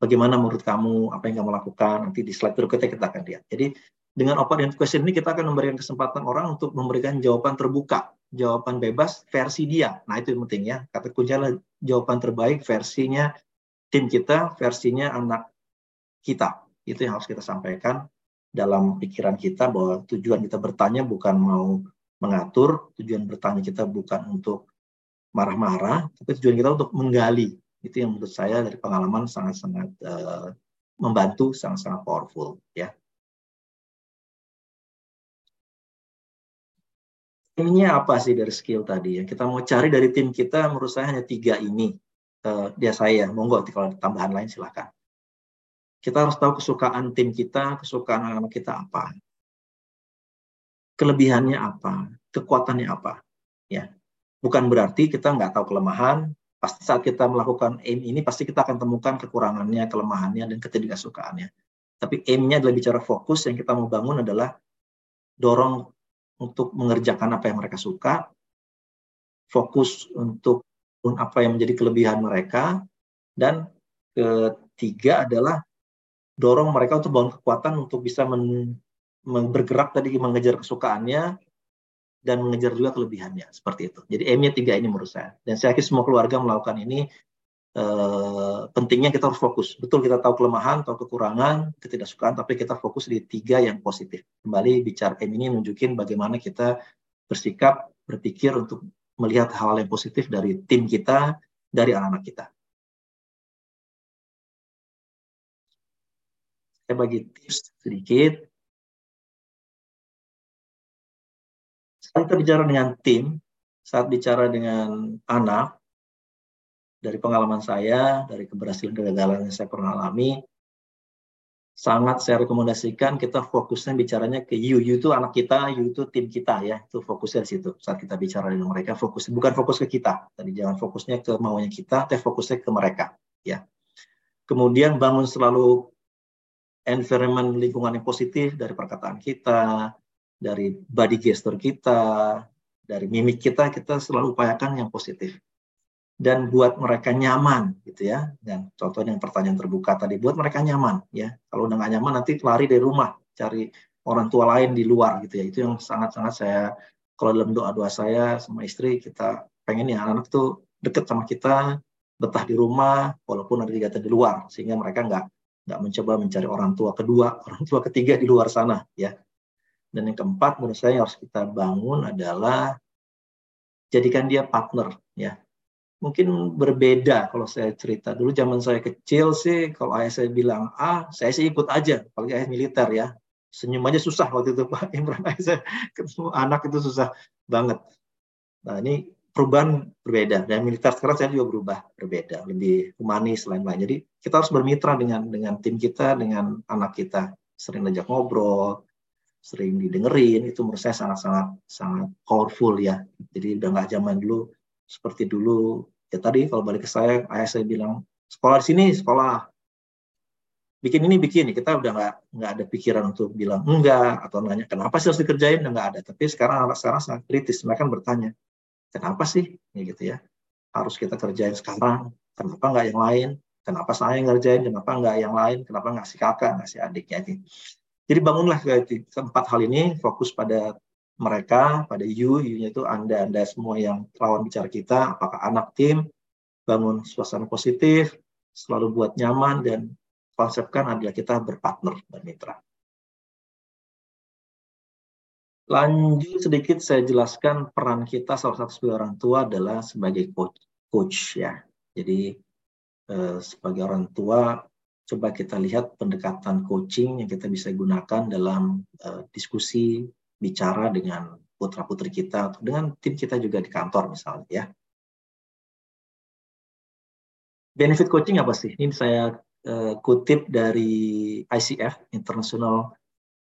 bagaimana menurut kamu, apa yang kamu lakukan, nanti di slide berikutnya kita akan lihat. Jadi dengan open end question ini kita akan memberikan kesempatan orang untuk memberikan jawaban terbuka, jawaban bebas versi dia. Nah itu yang penting ya. Kata kuncinya jawaban terbaik versinya tim kita, versinya anak kita. Itu yang harus kita sampaikan dalam pikiran kita bahwa tujuan kita bertanya bukan mau mengatur, tujuan bertanya kita bukan untuk marah-marah, tapi tujuan kita untuk menggali. Itu yang menurut saya dari pengalaman sangat-sangat uh, membantu, sangat-sangat powerful. Ya. Ini apa sih dari skill tadi? Yang kita mau cari dari tim kita, menurut saya hanya tiga ini. Uh, dia saya, monggo kalau tambahan lain silakan. Kita harus tahu kesukaan tim kita, kesukaan anak-anak kita apa kelebihannya apa, kekuatannya apa. Ya, bukan berarti kita nggak tahu kelemahan. Pasti saat kita melakukan aim ini pasti kita akan temukan kekurangannya, kelemahannya, dan ketidaksukaannya. Tapi aimnya adalah bicara fokus yang kita mau bangun adalah dorong untuk mengerjakan apa yang mereka suka, fokus untuk apa yang menjadi kelebihan mereka, dan ketiga adalah dorong mereka untuk bangun kekuatan untuk bisa bergerak tadi mengejar kesukaannya dan mengejar juga kelebihannya seperti itu. Jadi M-nya tiga ini menurut saya. Dan saya yakin semua keluarga melakukan ini eh, pentingnya kita harus fokus. Betul kita tahu kelemahan, tahu kekurangan, ketidaksukaan, tapi kita fokus di tiga yang positif. Kembali bicara M ini nunjukin bagaimana kita bersikap, berpikir untuk melihat hal yang positif dari tim kita, dari anak-anak kita. Saya bagi tips sedikit. Kita bicara dengan tim, saat bicara dengan anak, dari pengalaman saya, dari keberhasilan kegagalan yang saya pernah alami, sangat saya rekomendasikan kita fokusnya bicaranya ke you. You itu anak kita, you itu tim kita ya. Itu fokusnya di situ. Saat kita bicara dengan mereka, fokus bukan fokus ke kita. Tadi jangan fokusnya ke maunya kita, tapi fokusnya ke mereka ya. Kemudian bangun selalu environment lingkungan yang positif dari perkataan kita, dari body gesture kita, dari mimik kita, kita selalu upayakan yang positif. Dan buat mereka nyaman, gitu ya. Dan contohnya yang pertanyaan terbuka tadi, buat mereka nyaman, ya. Kalau udah nggak nyaman, nanti lari dari rumah, cari orang tua lain di luar, gitu ya. Itu yang sangat-sangat saya, kalau dalam doa-doa saya sama istri, kita pengen ya anak-anak tuh deket sama kita, betah di rumah, walaupun ada kegiatan di luar, sehingga mereka nggak nggak mencoba mencari orang tua kedua, orang tua ketiga di luar sana, ya. Dan yang keempat menurut saya yang harus kita bangun adalah jadikan dia partner, ya. Mungkin berbeda kalau saya cerita. Dulu zaman saya kecil sih, kalau ayah saya bilang A, saya sih ikut aja, apalagi ayah militer ya. Senyum aja susah waktu itu Pak. Imran ayah saya ketemu anak itu susah banget. Nah ini perubahan berbeda. Dan militer sekarang saya juga berubah berbeda. Lebih humanis lain-lain. Jadi kita harus bermitra dengan dengan tim kita dengan anak kita. Sering ajak ngobrol sering didengerin itu menurut saya sangat sangat powerful ya jadi udah nggak zaman dulu seperti dulu ya tadi kalau balik ke saya ayah saya bilang sekolah di sini sekolah bikin ini bikin kita udah nggak nggak ada pikiran untuk bilang enggak atau nanya kenapa sih harus dikerjain udah nggak ada tapi sekarang anak sekarang sangat kritis mereka bertanya Kenapa sih? Ya gitu ya. Harus kita kerjain sekarang. Kenapa nggak yang lain? Kenapa saya ngerjain? Kenapa nggak yang lain? Kenapa nggak si kakak, nggak si adiknya? Ini. Jadi bangunlah keempat hal ini, fokus pada mereka, pada you, you-nya itu Anda, Anda semua yang lawan bicara kita, apakah anak tim, bangun suasana positif, selalu buat nyaman, dan konsepkan adalah kita berpartner dan mitra. Lanjut sedikit saya jelaskan peran kita salah satu sebagai orang tua adalah sebagai coach, coach ya. Jadi eh, sebagai orang tua coba kita lihat pendekatan coaching yang kita bisa gunakan dalam eh, diskusi bicara dengan putra putri kita atau dengan tim kita juga di kantor misalnya ya. Benefit coaching apa sih? Ini saya eh, kutip dari ICF International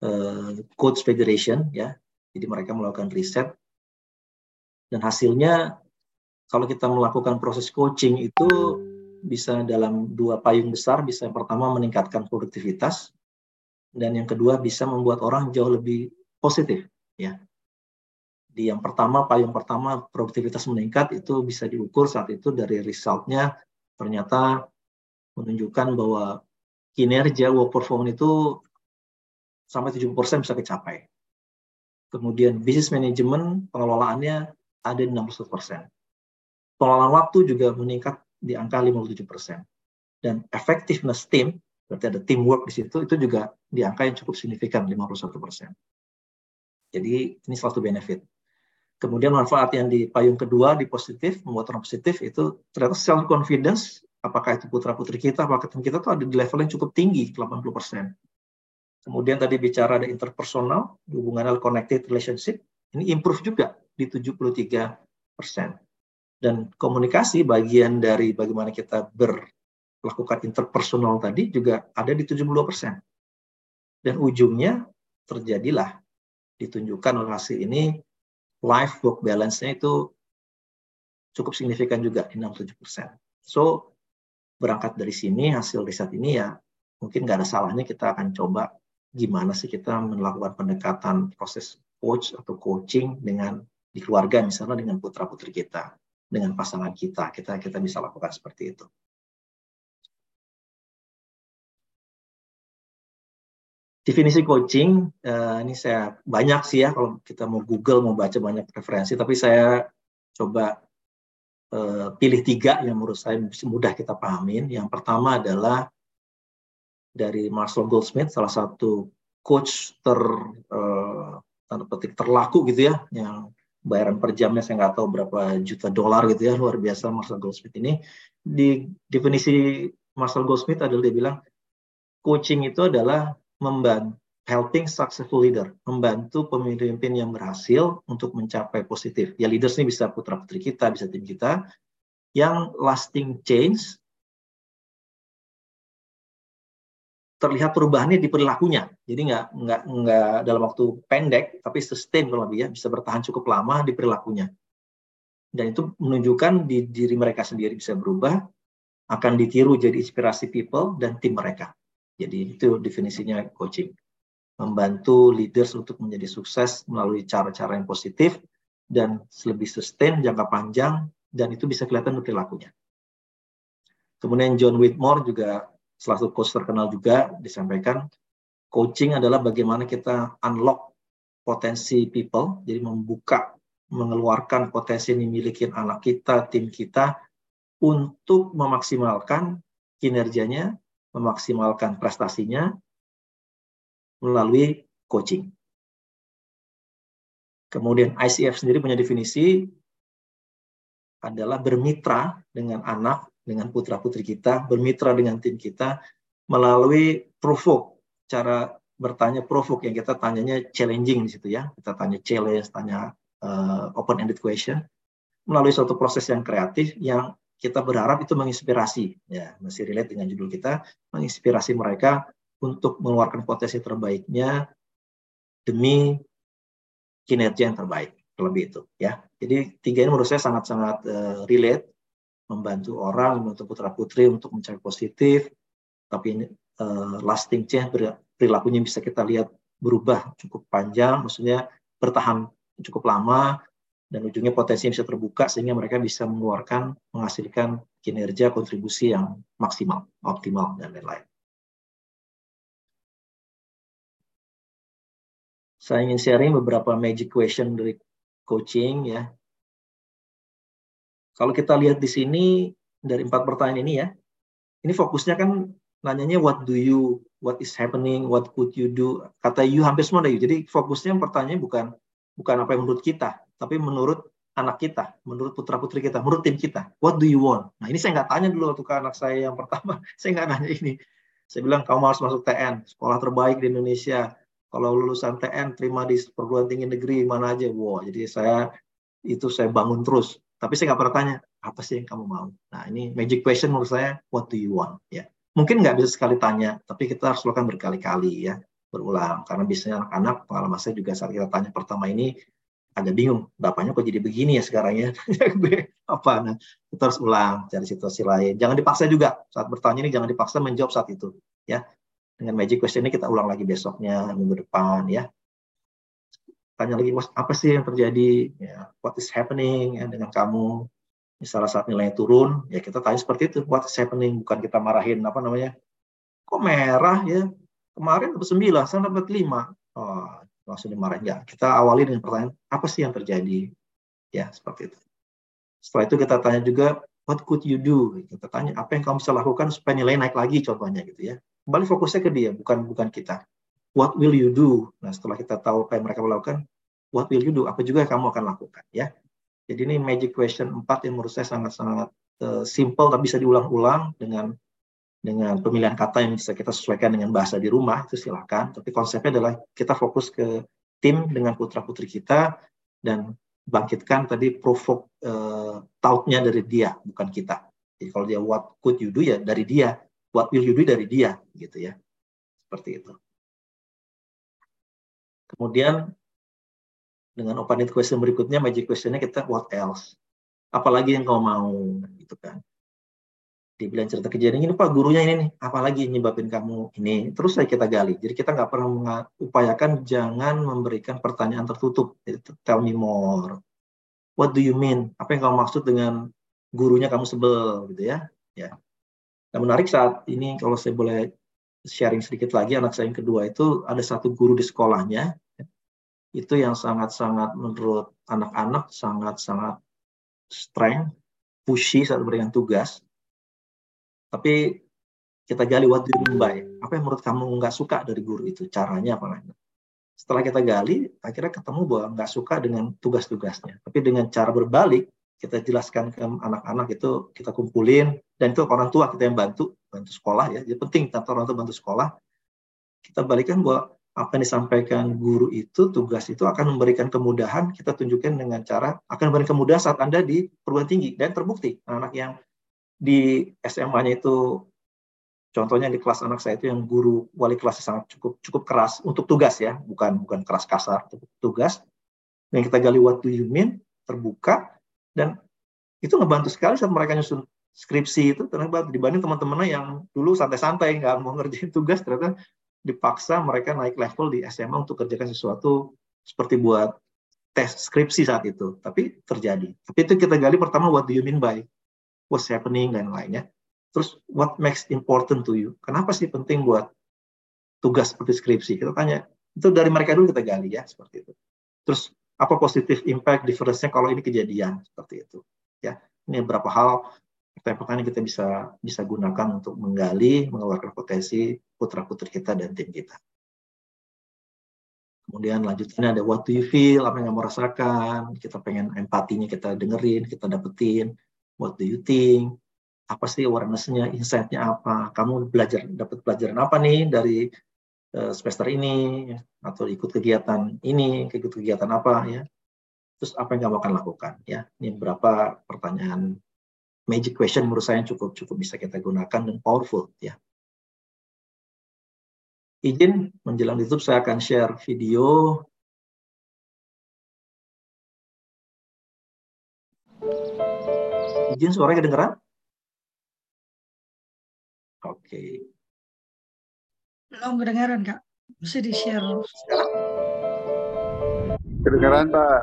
uh, Coach Federation ya. Jadi mereka melakukan riset dan hasilnya kalau kita melakukan proses coaching itu bisa dalam dua payung besar, bisa yang pertama meningkatkan produktivitas dan yang kedua bisa membuat orang jauh lebih positif ya. Di yang pertama payung pertama produktivitas meningkat itu bisa diukur saat itu dari resultnya ternyata menunjukkan bahwa kinerja work performance itu sampai 70% bisa kecapai. Kemudian bisnis manajemen pengelolaannya ada di 61 persen. Pengelolaan waktu juga meningkat di angka 57 persen. Dan effectiveness team, berarti ada teamwork di situ, itu juga di angka yang cukup signifikan, 51 persen. Jadi ini suatu benefit. Kemudian manfaat yang di payung kedua, di positif, membuat orang positif, itu ternyata self confidence, apakah itu putra putri kita, apakah tim kita itu ada di level yang cukup tinggi, 80 persen. Kemudian tadi bicara ada interpersonal, hubungan connected relationship, ini improve juga di 73 persen. Dan komunikasi bagian dari bagaimana kita berlakukan interpersonal tadi juga ada di 72 persen. Dan ujungnya terjadilah ditunjukkan oleh hasil ini life work balance-nya itu cukup signifikan juga di 67 persen. So berangkat dari sini hasil riset ini ya mungkin nggak ada salahnya kita akan coba gimana sih kita melakukan pendekatan proses coach atau coaching dengan di keluarga misalnya dengan putra putri kita dengan pasangan kita kita kita bisa lakukan seperti itu definisi coaching uh, ini saya banyak sih ya kalau kita mau Google mau baca banyak referensi tapi saya coba uh, pilih tiga yang menurut saya mudah kita pahamin. Yang pertama adalah dari Marcel Goldsmith, salah satu coach ter tanda petik terlaku gitu ya, yang bayaran per jamnya saya nggak tahu berapa juta dolar gitu ya, luar biasa Marcel Goldsmith ini. Di definisi Marcel Goldsmith adalah dia bilang coaching itu adalah membantu helping successful leader, membantu pemimpin yang berhasil untuk mencapai positif. Ya leaders ini bisa putra putri kita, bisa tim kita, yang lasting change terlihat perubahannya di perilakunya. Jadi nggak nggak nggak dalam waktu pendek, tapi sustain kalau lebih ya bisa bertahan cukup lama di perilakunya. Dan itu menunjukkan di diri mereka sendiri bisa berubah, akan ditiru jadi inspirasi people dan tim mereka. Jadi itu definisinya coaching membantu leaders untuk menjadi sukses melalui cara-cara yang positif dan lebih sustain jangka panjang dan itu bisa kelihatan dari perilakunya. Kemudian John Whitmore juga salah satu coach terkenal juga disampaikan coaching adalah bagaimana kita unlock potensi people, jadi membuka, mengeluarkan potensi yang dimiliki anak kita, tim kita untuk memaksimalkan kinerjanya, memaksimalkan prestasinya, melalui coaching. Kemudian ICF sendiri punya definisi adalah bermitra dengan anak, dengan putra-putri kita, bermitra dengan tim kita melalui provoke, cara bertanya provoke yang kita tanyanya challenging di situ ya. Kita tanya challenge, tanya uh, open-ended question. Melalui suatu proses yang kreatif yang kita berharap itu menginspirasi ya masih relate dengan judul kita menginspirasi mereka untuk mengeluarkan potensi terbaiknya demi kinerja yang terbaik lebih itu ya. Jadi tiga ini menurut saya sangat-sangat uh, relate membantu orang membantu putra putri untuk mencari positif tapi uh, lasting change perilakunya bisa kita lihat berubah cukup panjang maksudnya bertahan cukup lama dan ujungnya potensi bisa terbuka sehingga mereka bisa mengeluarkan menghasilkan kinerja kontribusi yang maksimal optimal dan lain-lain saya ingin sharing beberapa magic question dari coaching ya. Kalau kita lihat di sini dari empat pertanyaan ini ya, ini fokusnya kan nanyanya what do you, what is happening, what could you do. Kata you hampir semua ada you. Jadi fokusnya pertanyaannya bukan bukan apa yang menurut kita, tapi menurut anak kita, menurut putra putri kita, menurut tim kita. What do you want? Nah ini saya nggak tanya dulu waktu ke anak saya yang pertama, saya nggak nanya ini. Saya bilang kamu harus masuk TN, sekolah terbaik di Indonesia kalau lulusan TN terima di perguruan tinggi negeri mana aja wow jadi saya itu saya bangun terus tapi saya nggak pernah tanya apa sih yang kamu mau? Nah ini magic question menurut saya what do you want? Ya. Mungkin nggak bisa sekali tanya tapi kita harus lakukan berkali-kali ya berulang. Karena biasanya anak-anak pengalaman saya juga saat kita tanya pertama ini agak bingung bapaknya kok jadi begini ya sekarang ya? Apa nah kita harus ulang cari situasi lain. Jangan dipaksa juga saat bertanya ini jangan dipaksa menjawab saat itu ya. Dengan magic question ini kita ulang lagi besoknya minggu depan ya tanya lagi mas apa sih yang terjadi? Ya what is happening? Ya dengan kamu misalnya saat nilainya turun ya kita tanya seperti itu what is happening? Bukan kita marahin apa namanya kok merah ya? Kemarin dapat sembilan saya dapat lima. Oh, langsung dimarahin. Ya kita awali dengan pertanyaan apa sih yang terjadi? Ya seperti itu. Setelah itu kita tanya juga what could you do? Kita tanya apa yang kamu bisa lakukan supaya nilai naik lagi contohnya? Gitu ya. Kembali fokusnya ke dia, bukan bukan kita. What will you do? Nah, setelah kita tahu apa yang mereka melakukan, what will you do? Apa juga yang kamu akan lakukan, ya. Jadi ini magic question 4 yang menurut saya sangat-sangat uh, simple tapi bisa diulang-ulang dengan dengan pemilihan kata yang bisa kita sesuaikan dengan bahasa di rumah itu silakan. Tapi konsepnya adalah kita fokus ke tim dengan putra putri kita dan bangkitkan tadi provoke uh, tautnya dari dia bukan kita. Jadi kalau dia what could you do ya dari dia what will you do dari dia gitu ya seperti itu kemudian dengan open ended question berikutnya magic questionnya kita what else? Apalagi yang kau mau gitu kan. Dibilang cerita kejadian ini pak gurunya ini nih apalagi nyebabin kamu ini? Terus saya kita gali. Jadi kita nggak pernah mengupayakan jangan memberikan pertanyaan tertutup. Jadi tell me more. What do you mean? Apa yang kamu maksud dengan gurunya kamu sebel gitu ya? Ya. Nah, menarik saat ini kalau saya boleh sharing sedikit lagi, anak saya yang kedua itu ada satu guru di sekolahnya, itu yang sangat-sangat menurut anak-anak sangat-sangat strength, pushy saat memberikan tugas. Tapi kita gali what do you by? Apa yang menurut kamu nggak suka dari guru itu? Caranya apa setelah kita gali akhirnya ketemu bahwa nggak suka dengan tugas-tugasnya. Tapi dengan cara berbalik kita jelaskan ke anak-anak itu kita kumpulin dan itu orang tua kita yang bantu bantu sekolah ya. Jadi penting tanpa orang tua bantu sekolah kita balikan bahwa apa yang disampaikan guru itu tugas itu akan memberikan kemudahan kita tunjukkan dengan cara akan memberikan kemudahan saat anda di perguruan tinggi. Dan terbukti anak yang di SMA-nya itu Contohnya di kelas anak saya itu yang guru wali kelas sangat cukup cukup keras untuk tugas ya, bukan bukan keras kasar, tugas. Dan kita gali what do terbuka. Dan itu ngebantu sekali saat mereka nyusun skripsi itu ternyata dibanding teman-temannya yang dulu santai-santai nggak mau ngerjain tugas ternyata dipaksa mereka naik level di SMA untuk kerjakan sesuatu seperti buat tes skripsi saat itu tapi terjadi tapi itu kita gali pertama what do you mean by what's happening dan lainnya Terus what makes important to you? Kenapa sih penting buat tugas seperti skripsi? Kita tanya, itu dari mereka dulu kita gali ya, seperti itu. Terus apa positif impact difference-nya kalau ini kejadian seperti itu? Ya, ini beberapa hal pertanyaan kita bisa bisa gunakan untuk menggali, mengeluarkan potensi putra putri kita dan tim kita. Kemudian lanjutnya ada what do you feel, apa yang kamu rasakan, kita pengen empatinya kita dengerin, kita dapetin, what do you think, apa sih awareness-nya, insight-nya apa, kamu belajar dapat pelajaran apa nih dari uh, semester ini atau ikut kegiatan ini, ikut kegiatan apa ya. Terus apa yang kamu akan lakukan ya. Ini beberapa pertanyaan magic question menurut saya cukup cukup bisa kita gunakan dan powerful ya. Izin menjelang YouTube saya akan share video Izin suaranya kedengeran? Oke. Belum kedengaran, Kak. Mesti di-share. Kedengaran, Pak.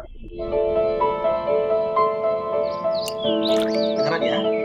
Kedengaran ya?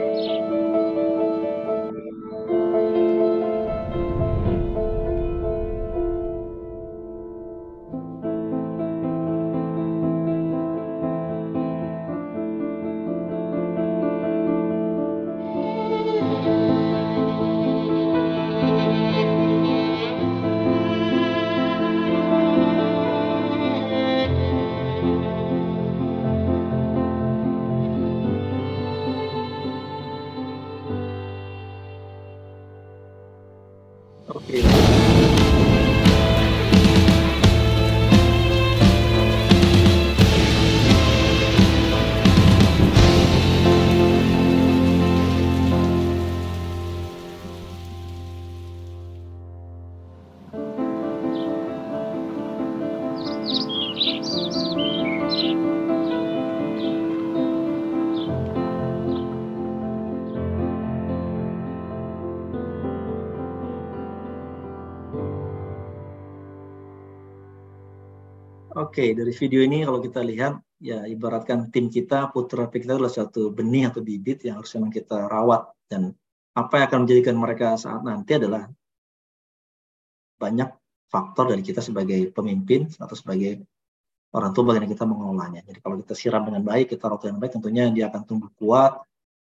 Oke, dari video ini kalau kita lihat, ya ibaratkan tim kita, putra kita adalah suatu benih atau bibit yang harus memang kita rawat. Dan apa yang akan menjadikan mereka saat nanti adalah banyak faktor dari kita sebagai pemimpin atau sebagai orang tua bagaimana kita mengelolanya. Jadi kalau kita siram dengan baik, kita rawat dengan baik, tentunya dia akan tumbuh kuat,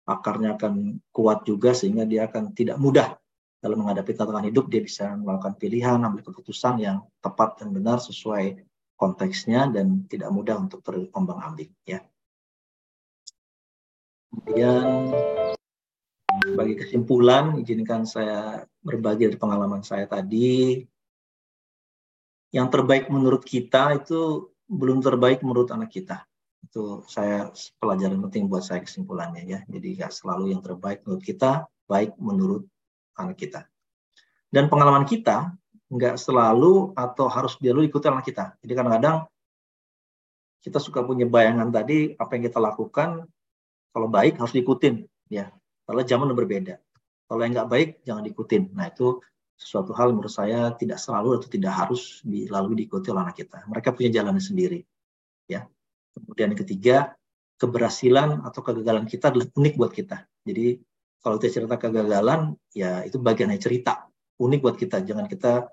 akarnya akan kuat juga sehingga dia akan tidak mudah dalam menghadapi tantangan hidup, dia bisa melakukan pilihan, ambil keputusan yang tepat dan benar sesuai konteksnya dan tidak mudah untuk berkembang ambing ya. Kemudian bagi kesimpulan izinkan saya berbagi dari pengalaman saya tadi. Yang terbaik menurut kita itu belum terbaik menurut anak kita. Itu saya pelajaran penting buat saya kesimpulannya ya. Jadi nggak selalu yang terbaik menurut kita baik menurut anak kita. Dan pengalaman kita nggak selalu atau harus dia lu ikuti anak kita. Jadi kadang-kadang kita suka punya bayangan tadi apa yang kita lakukan kalau baik harus diikutin ya. Kalau zaman berbeda. Kalau yang nggak baik jangan diikutin. Nah itu sesuatu hal menurut saya tidak selalu atau tidak harus dilalui diikuti oleh anak kita. Mereka punya jalannya sendiri. Ya. Kemudian yang ketiga, keberhasilan atau kegagalan kita adalah unik buat kita. Jadi kalau kita cerita kegagalan, ya itu bagian dari cerita unik buat kita. Jangan kita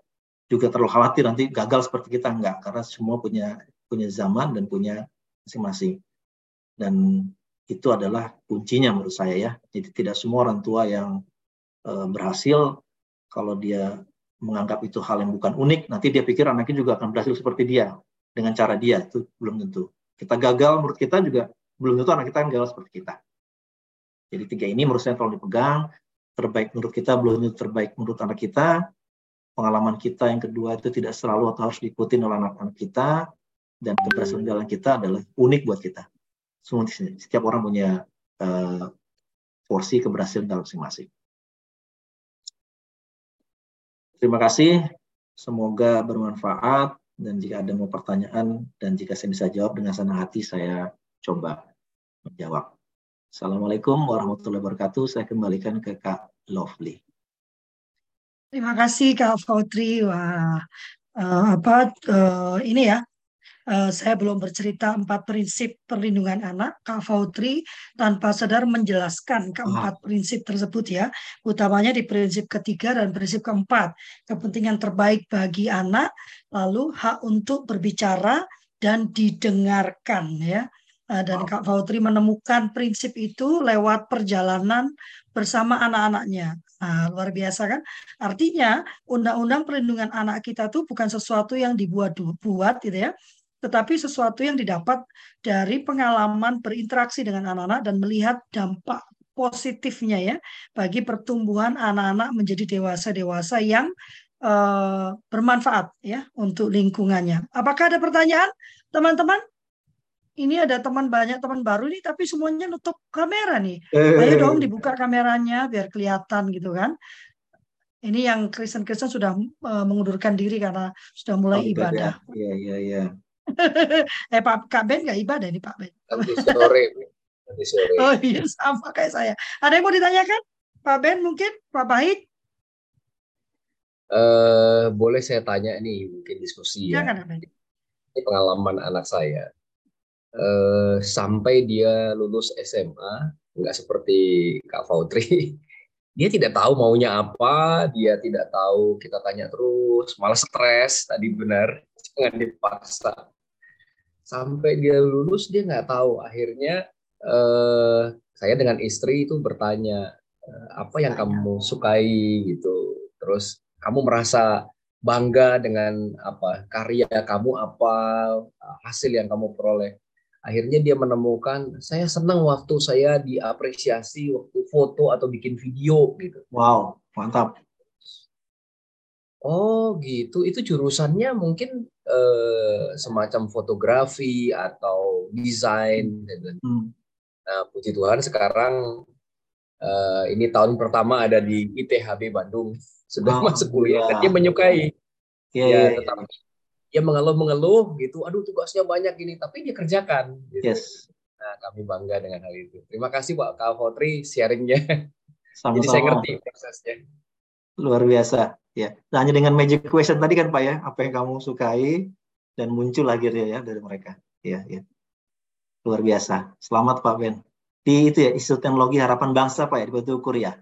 juga terlalu khawatir nanti gagal seperti kita enggak karena semua punya punya zaman dan punya masing-masing. Dan itu adalah kuncinya menurut saya ya. Jadi tidak semua orang tua yang uh, berhasil kalau dia menganggap itu hal yang bukan unik, nanti dia pikir anaknya juga akan berhasil seperti dia dengan cara dia itu belum tentu. Kita gagal menurut kita juga belum tentu anak kita gagal seperti kita. Jadi tiga ini menurut saya kalau dipegang, terbaik menurut kita belum tentu terbaik menurut anak kita. Pengalaman kita yang kedua itu tidak selalu atau harus diikuti oleh anak-anak kita dan keberhasilan jalan kita adalah unik buat kita semua setiap orang punya uh, porsi keberhasilan dalam masing-masing. Terima kasih, semoga bermanfaat dan jika ada mau pertanyaan dan jika saya bisa jawab dengan senang hati saya coba menjawab. Assalamualaikum warahmatullahi wabarakatuh. Saya kembalikan ke Kak Lovely. Terima kasih Kak Fautri. Wah, uh, apa uh, ini ya uh, saya belum bercerita empat prinsip perlindungan anak, Kak Fautri tanpa sadar menjelaskan keempat oh. prinsip tersebut ya, utamanya di prinsip ketiga dan prinsip keempat, kepentingan terbaik bagi anak, lalu hak untuk berbicara dan didengarkan ya. Dan Kak Fautri menemukan prinsip itu lewat perjalanan bersama anak-anaknya. Nah, luar biasa kan? Artinya undang-undang perlindungan anak kita tuh bukan sesuatu yang dibuat-buat gitu ya, tetapi sesuatu yang didapat dari pengalaman berinteraksi dengan anak-anak dan melihat dampak positifnya ya bagi pertumbuhan anak-anak menjadi dewasa-dewasa yang uh, bermanfaat ya untuk lingkungannya. Apakah ada pertanyaan, teman-teman? Ini ada teman banyak teman baru nih, tapi semuanya nutup kamera nih. Ayo dong dibuka kameranya biar kelihatan gitu kan. Ini yang Kristen-Kristen sudah uh, mengundurkan diri karena sudah mulai oh, ibadah. Iya, iya, iya. eh Pak Kak Ben nggak ibadah nih Pak Ben. Nanti sore. Nanti sore. Oh iya sama kayak saya. Ada yang mau ditanyakan? Pak Ben mungkin? Pak Bahit? Uh, boleh saya tanya nih mungkin diskusi ya. Jangan, Ini pengalaman anak saya. Uh, sampai dia lulus SMA nggak seperti Kak Fautri. Dia tidak tahu maunya apa, dia tidak tahu kita tanya terus, malah stres. Tadi benar, jangan dipaksa. Sampai dia lulus dia nggak tahu. Akhirnya eh, saya dengan istri itu bertanya eh, apa yang kamu sukai? gitu. Terus kamu merasa bangga dengan apa? Karya kamu apa? Hasil yang kamu peroleh akhirnya dia menemukan saya senang waktu saya diapresiasi waktu foto atau bikin video gitu wow mantap Oh gitu, itu jurusannya mungkin eh, semacam fotografi atau desain. Gitu. Hmm. Nah puji Tuhan sekarang eh, ini tahun pertama ada di ITHB Bandung sudah oh, masuk kuliah. Ya. Dia menyukai, yeah, ya, yeah, tetapi dia mengeluh-mengeluh gitu. Aduh tugasnya banyak ini, tapi dia kerjakan. Gitu. Yes. Nah kami bangga dengan hal itu. Terima kasih Pak Kak Fotri sharingnya. Sama-sama. Jadi saya ngerti prosesnya. Luar biasa. Ya, nah, hanya dengan magic question tadi kan Pak ya, apa yang kamu sukai dan muncul akhirnya ya dari mereka. Ya, ya. Luar biasa. Selamat Pak Ben. Di itu ya, Institut Teknologi Harapan Bangsa Pak ya, di Batu Ukur ya.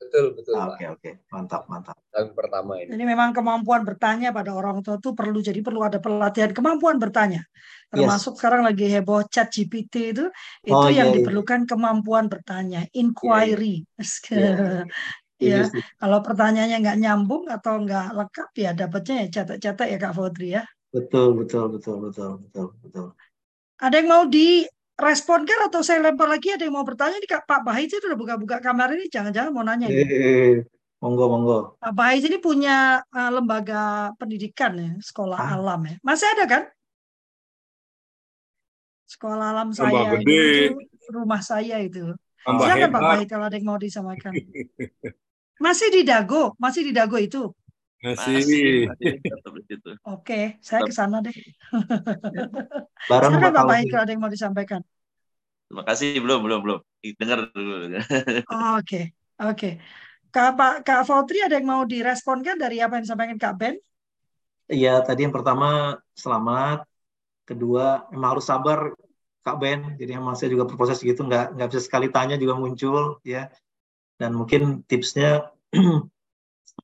Betul, betul. Oke, oke. Okay, Mantap, mantap. Tahun pertama ini. Jadi memang kemampuan bertanya pada orang tua itu perlu jadi perlu ada pelatihan kemampuan bertanya. Termasuk yes. sekarang lagi heboh chat GPT itu itu oh, yang iya, iya. diperlukan kemampuan bertanya, inquiry. Iya, iya. ya kalau pertanyaannya nggak nyambung atau nggak lengkap ya dapatnya ya catat-catat ya Kak Faudri ya betul betul betul betul betul betul ada yang mau diresponkan atau saya lempar lagi? Ada yang mau bertanya nih Kak? Pak Bahit itu udah buka-buka kamar ini jangan-jangan mau nanya eh, eh, monggo monggo. Pak Bahit ini punya uh, lembaga pendidikan ya sekolah ah. alam ya. Masih ada kan? Sekolah alam saya itu rumah saya itu. Silakan Pak Bahit kalau ada yang mau disamakan. Masih di Dago, masih di Dago itu. Masih. Oke, saya ke sana deh. Barang Silakan Pak Baik kalau ada yang mau disampaikan. Terima kasih, belum, belum, belum. Dengar dulu. Oh, oke, oke. Kak Pak Kak Fautri ada yang mau diresponkan dari apa yang disampaikan Kak Ben? Iya, tadi yang pertama selamat. Kedua, memang harus sabar Kak Ben. Jadi emang saya juga berproses gitu, nggak nggak bisa sekali tanya juga muncul ya dan mungkin tipsnya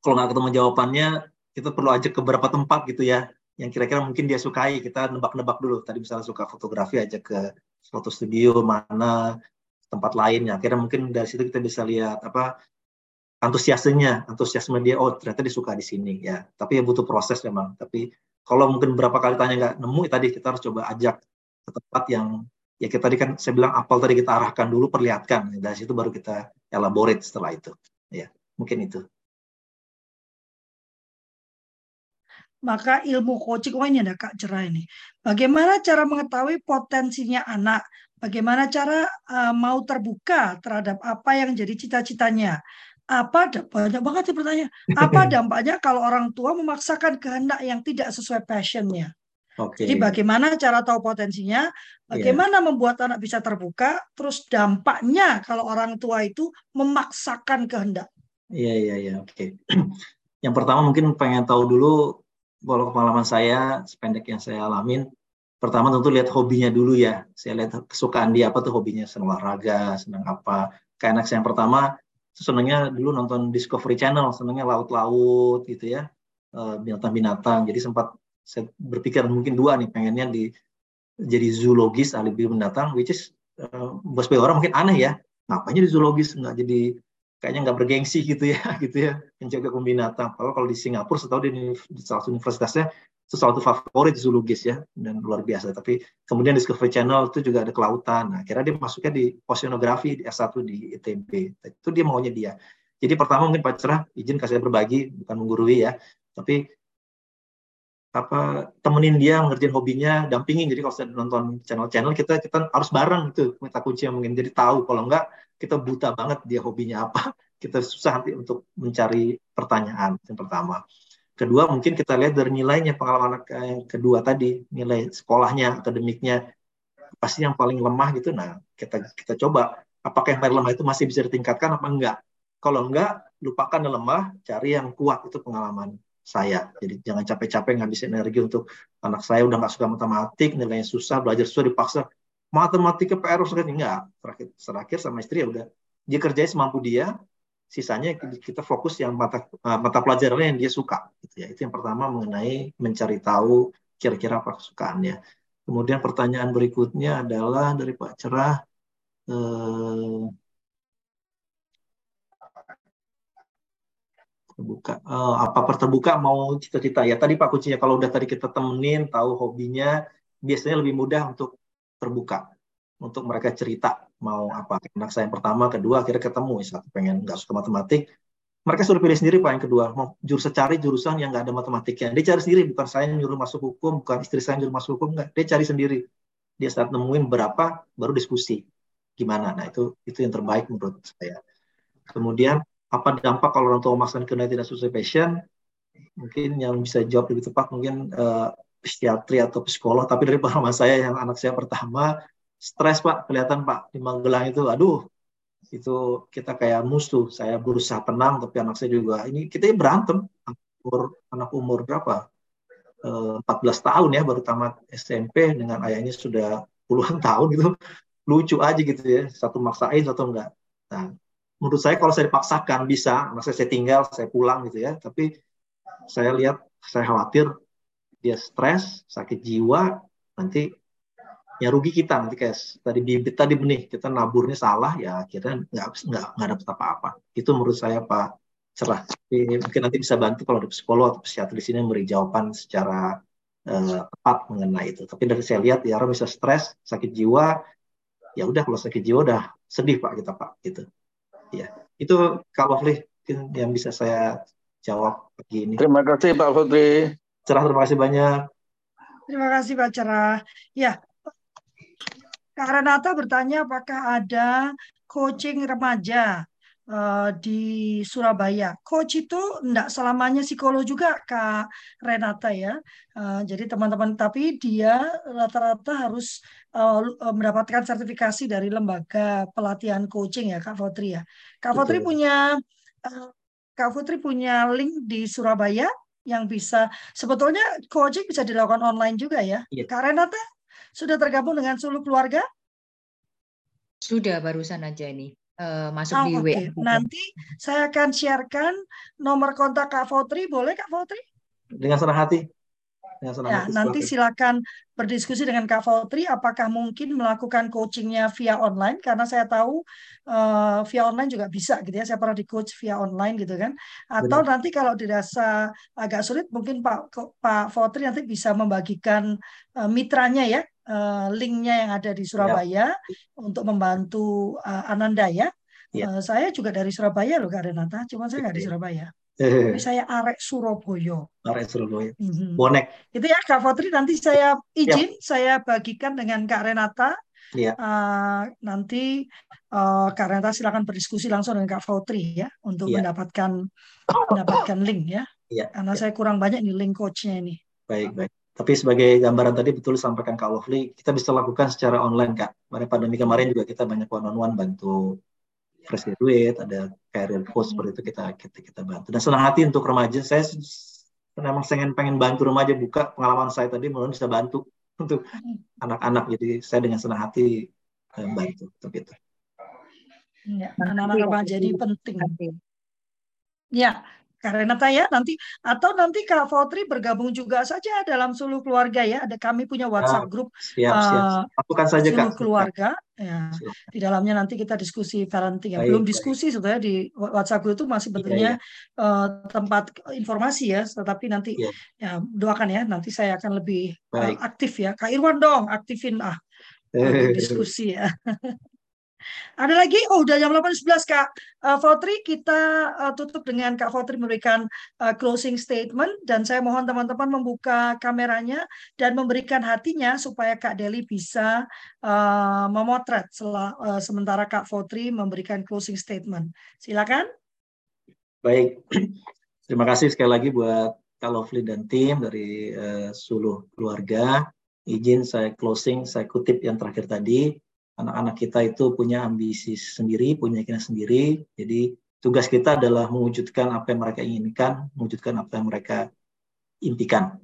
kalau nggak ketemu jawabannya kita perlu ajak ke beberapa tempat gitu ya yang kira-kira mungkin dia sukai kita nebak-nebak dulu tadi misalnya suka fotografi aja ke foto studio mana tempat lainnya. Akhirnya mungkin dari situ kita bisa lihat apa antusiasmenya, antusiasme dia. Oh ternyata dia suka di sini ya. Tapi ya butuh proses memang. Tapi kalau mungkin berapa kali tanya nggak nemu, ya tadi kita harus coba ajak ke tempat yang ya kita tadi kan saya bilang apel tadi kita arahkan dulu, perlihatkan. Dari situ baru kita elaborate setelah itu. Ya mungkin itu. Maka ilmu coaching, oh ini ada Kak Cerah ini. Bagaimana cara mengetahui potensinya anak? Bagaimana cara uh, mau terbuka terhadap apa yang jadi cita-citanya? Apa banyak banget sih pertanyaan. Apa dampaknya kalau orang tua memaksakan kehendak yang tidak sesuai passionnya? Okay. Jadi bagaimana cara tahu potensinya? Bagaimana yeah. membuat anak bisa terbuka? Terus dampaknya kalau orang tua itu memaksakan kehendak? Iya iya iya oke. Yang pertama mungkin pengen tahu dulu kalau pengalaman saya sependek yang saya alamin pertama tentu lihat hobinya dulu ya. Saya lihat kesukaan dia apa tuh hobinya senang olahraga senang apa. Kayak anak saya yang pertama senangnya dulu nonton Discovery Channel senangnya laut-laut gitu ya. Eh, binatang-binatang. Jadi sempat saya berpikir mungkin dua nih pengennya di jadi zoologis ahli binatang which is uh, bos orang mungkin aneh ya. Ngapain jadi zoologis? Nggak jadi kayaknya nggak bergengsi gitu ya gitu ya menjaga kebun binatang. Kalau kalau di Singapura setahu di, di salah satu universitasnya sesuatu favorit zoologis ya dan luar biasa. Tapi kemudian Discovery Channel itu juga ada kelautan. Nah, kira dia masuknya di oceanografi di S1 di ITB. Itu dia maunya dia. Jadi pertama mungkin Pak Cerah izin kasih berbagi bukan menggurui ya, tapi apa temenin dia ngerjain hobinya dampingin jadi kalau nonton channel-channel kita kita harus bareng itu minta kunci yang mungkin jadi tahu kalau enggak kita buta banget dia hobinya apa, kita susah nanti untuk mencari pertanyaan yang pertama. Kedua, mungkin kita lihat dari nilainya pengalaman anak yang kedua tadi, nilai sekolahnya, akademiknya, pasti yang paling lemah gitu. Nah, kita kita coba apakah yang paling lemah itu masih bisa ditingkatkan apa enggak. Kalau enggak, lupakan yang lemah, cari yang kuat itu pengalaman saya. Jadi jangan capek-capek ngabisin energi untuk anak saya udah nggak suka matematik, nilainya susah, belajar susah dipaksa matematika PR sekali enggak terakhir terakhir sama istri ya udah. Dia kerjain semampu dia sisanya kita fokus yang mata uh, mata pelajarannya yang dia suka gitu ya. Itu yang pertama mengenai mencari tahu kira-kira apa kesukaannya. Kemudian pertanyaan berikutnya adalah dari Pak Cerah eh, terbuka. Uh, apa terbuka mau cita-cita? Ya tadi Pak kuncinya kalau udah tadi kita temenin tahu hobinya biasanya lebih mudah untuk terbuka untuk mereka cerita mau apa. Anak saya yang pertama kedua akhirnya ketemu. Satu pengen nggak suka matematik mereka sudah pilih sendiri pak yang kedua. Mau jurusan cari jurusan yang nggak ada matematiknya. Dia cari sendiri bukan saya yang nyuruh masuk hukum bukan istri saya yang nyuruh masuk hukum nggak. Dia cari sendiri. Dia saat nemuin berapa baru diskusi gimana. Nah itu itu yang terbaik menurut saya. Kemudian apa dampak kalau orang tua memaksakan karena tidak sesuai passion mungkin yang bisa jawab lebih tepat mungkin uh, psikiatri atau psikolog, tapi dari pengalaman saya yang anak saya pertama stres pak, kelihatan pak di Magelang itu, aduh itu kita kayak musuh. Saya berusaha tenang, tapi anak saya juga ini kita berantem. Umur anak umur berapa? 14 eh, tahun ya baru tamat SMP dengan ayahnya sudah puluhan tahun gitu lucu aja gitu ya satu maksain satu enggak nah menurut saya kalau saya dipaksakan bisa anak saya, tinggal saya pulang gitu ya. Tapi saya lihat saya khawatir dia stres, sakit jiwa, nanti ya rugi kita nanti kayak tadi bibit tadi benih kita naburnya salah ya akhirnya nggak nggak nggak dapat apa-apa. Itu menurut saya pak. Cerah Tapi mungkin nanti bisa bantu kalau ada psikolog atau psikiater di sini memberi jawaban secara uh, tepat mengenai itu. Tapi dari saya lihat ya orang bisa stres sakit jiwa ya udah kalau sakit jiwa udah sedih pak kita pak gitu ya itu kalau yang bisa saya jawab pagi ini. Terima kasih pak Putri Cerah, terima kasih banyak. Terima kasih Pak Cerah. Ya, Kak Renata bertanya apakah ada coaching remaja uh, di Surabaya. Coach itu enggak selamanya psikolog juga Kak Renata ya. Uh, jadi teman-teman tapi dia rata-rata harus uh, mendapatkan sertifikasi dari lembaga pelatihan coaching ya Kak Fotri ya. Kak Fotri punya uh, Kak Fotri punya link di Surabaya yang bisa sebetulnya coaching bisa dilakukan online juga ya. Iya. Kak Renata sudah tergabung dengan seluruh keluarga? Sudah barusan aja ini uh, masuk oh, di okay. WA. Nanti saya akan sharekan nomor kontak Kak Fotri, boleh Kak Fotri? Dengan senang hati. Ya, nanti silakan. berdiskusi dengan Kak Fautri apakah mungkin melakukan coachingnya via online karena saya tahu eh, via online juga bisa gitu ya. Saya pernah di coach via online gitu kan. Atau Benar. nanti kalau dirasa agak sulit mungkin Pak Pak Fautri nanti bisa membagikan eh, mitranya ya, eh, linknya yang ada di Surabaya untuk membantu eh, Ananda ya. Ya. Eh, saya juga dari Surabaya loh Kak Renata, cuma saya nggak di. Surabaya. Tapi saya arek Surabaya. Arek Surabaya. Mhm. Bonek. Itu ya Kak Fotri nanti saya izin saya bagikan dengan Kak Renata. Iya. Eh, nanti eh, Kak Renata silakan berdiskusi langsung dengan Kak Fautri ya untuk Iya. mendapatkan mendapatkan link ya. Iya. Karena iya. saya kurang banyak nih link coachnya ini. Baik, baik. Tapi sebagai gambaran tadi betul disampaikan Kak Lovely, kita bisa lakukan secara online, Kak. Pada pandemi kemarin juga kita banyak one-on-one bantu fresh graduate, ada career coach seperti itu kita kita kita bantu. Dan senang hati untuk remaja. Saya memang pengen pengen bantu remaja buka pengalaman saya tadi, mudah bisa bantu untuk anak-anak. Jadi saya dengan senang hati eh, bantu untuk itu. Ya, anak-anak remaja ini nanti. penting. Ya, Kak Renata ya nanti atau nanti Kak Fautri bergabung juga saja dalam suluh keluarga ya. Ada kami punya WhatsApp grup Siap, siap. eh, saja, suluh Kak. keluarga ya. Di dalamnya nanti kita diskusi parenting ya. Baik, Belum diskusi sebetulnya di WhatsApp group itu masih Iya, bentuknya iya. eh, tempat informasi ya, tetapi nanti Iya. ya doakan ya, nanti saya akan lebih eh, Baik. aktif ya. Kak Irwan dong, aktifin ah diskusi ya. Ada lagi? Oh, udah jam 8.11 Kak. Fautri, kita eh, tutup dengan Kak Fautri memberikan eh, closing statement dan saya mohon teman-teman membuka kameranya dan memberikan hatinya supaya Kak Deli bisa eh, memotret sela- eh, sementara Kak Fautri memberikan closing statement. Silakan. Baik, terima kasih sekali lagi buat Kak Lovely dan tim dari eh, Suluh Keluarga. Izin saya closing, saya kutip yang terakhir tadi. Anak-anak kita itu punya ambisi sendiri, punya keinginan sendiri. Jadi tugas kita adalah mewujudkan apa yang mereka inginkan, mewujudkan apa yang mereka impikan.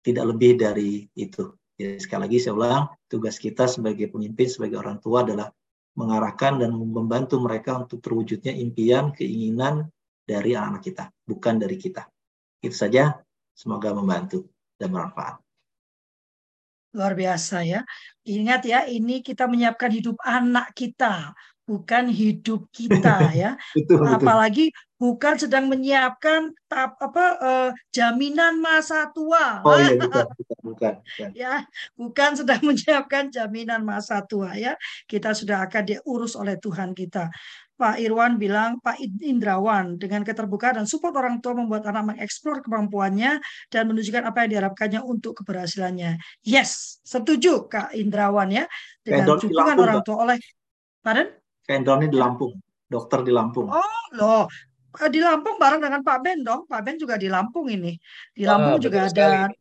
Tidak lebih dari itu. Jadi sekali lagi saya ulang, tugas kita sebagai pemimpin, sebagai orang tua adalah mengarahkan dan membantu mereka untuk terwujudnya impian, keinginan, dari anak-anak kita, bukan dari kita. Itu saja, semoga membantu dan bermanfaat. Luar biasa ya. Ingat ya, ini kita menyiapkan hidup anak kita, bukan hidup kita ya. Betul, betul. Apalagi bukan sedang menyiapkan tap, apa eh, jaminan masa tua. Oh iya, bukan, bukan, bukan. bukan. ya, bukan sedang menyiapkan jaminan masa tua ya. Kita sudah akan diurus oleh Tuhan kita. Pak Irwan bilang, Pak Indrawan, dengan keterbukaan dan support orang tua membuat anak mengeksplor kemampuannya dan menunjukkan apa yang diharapkannya untuk keberhasilannya. Yes, setuju Kak Indrawan ya, dengan dukungan orang tua oleh, pardon? Kayak di Lampung, dokter di Lampung. Oh loh, di Lampung bareng dengan Pak Ben dong. Pak Ben juga di Lampung ini. Di Ah, Lampung betul juga sekali. ada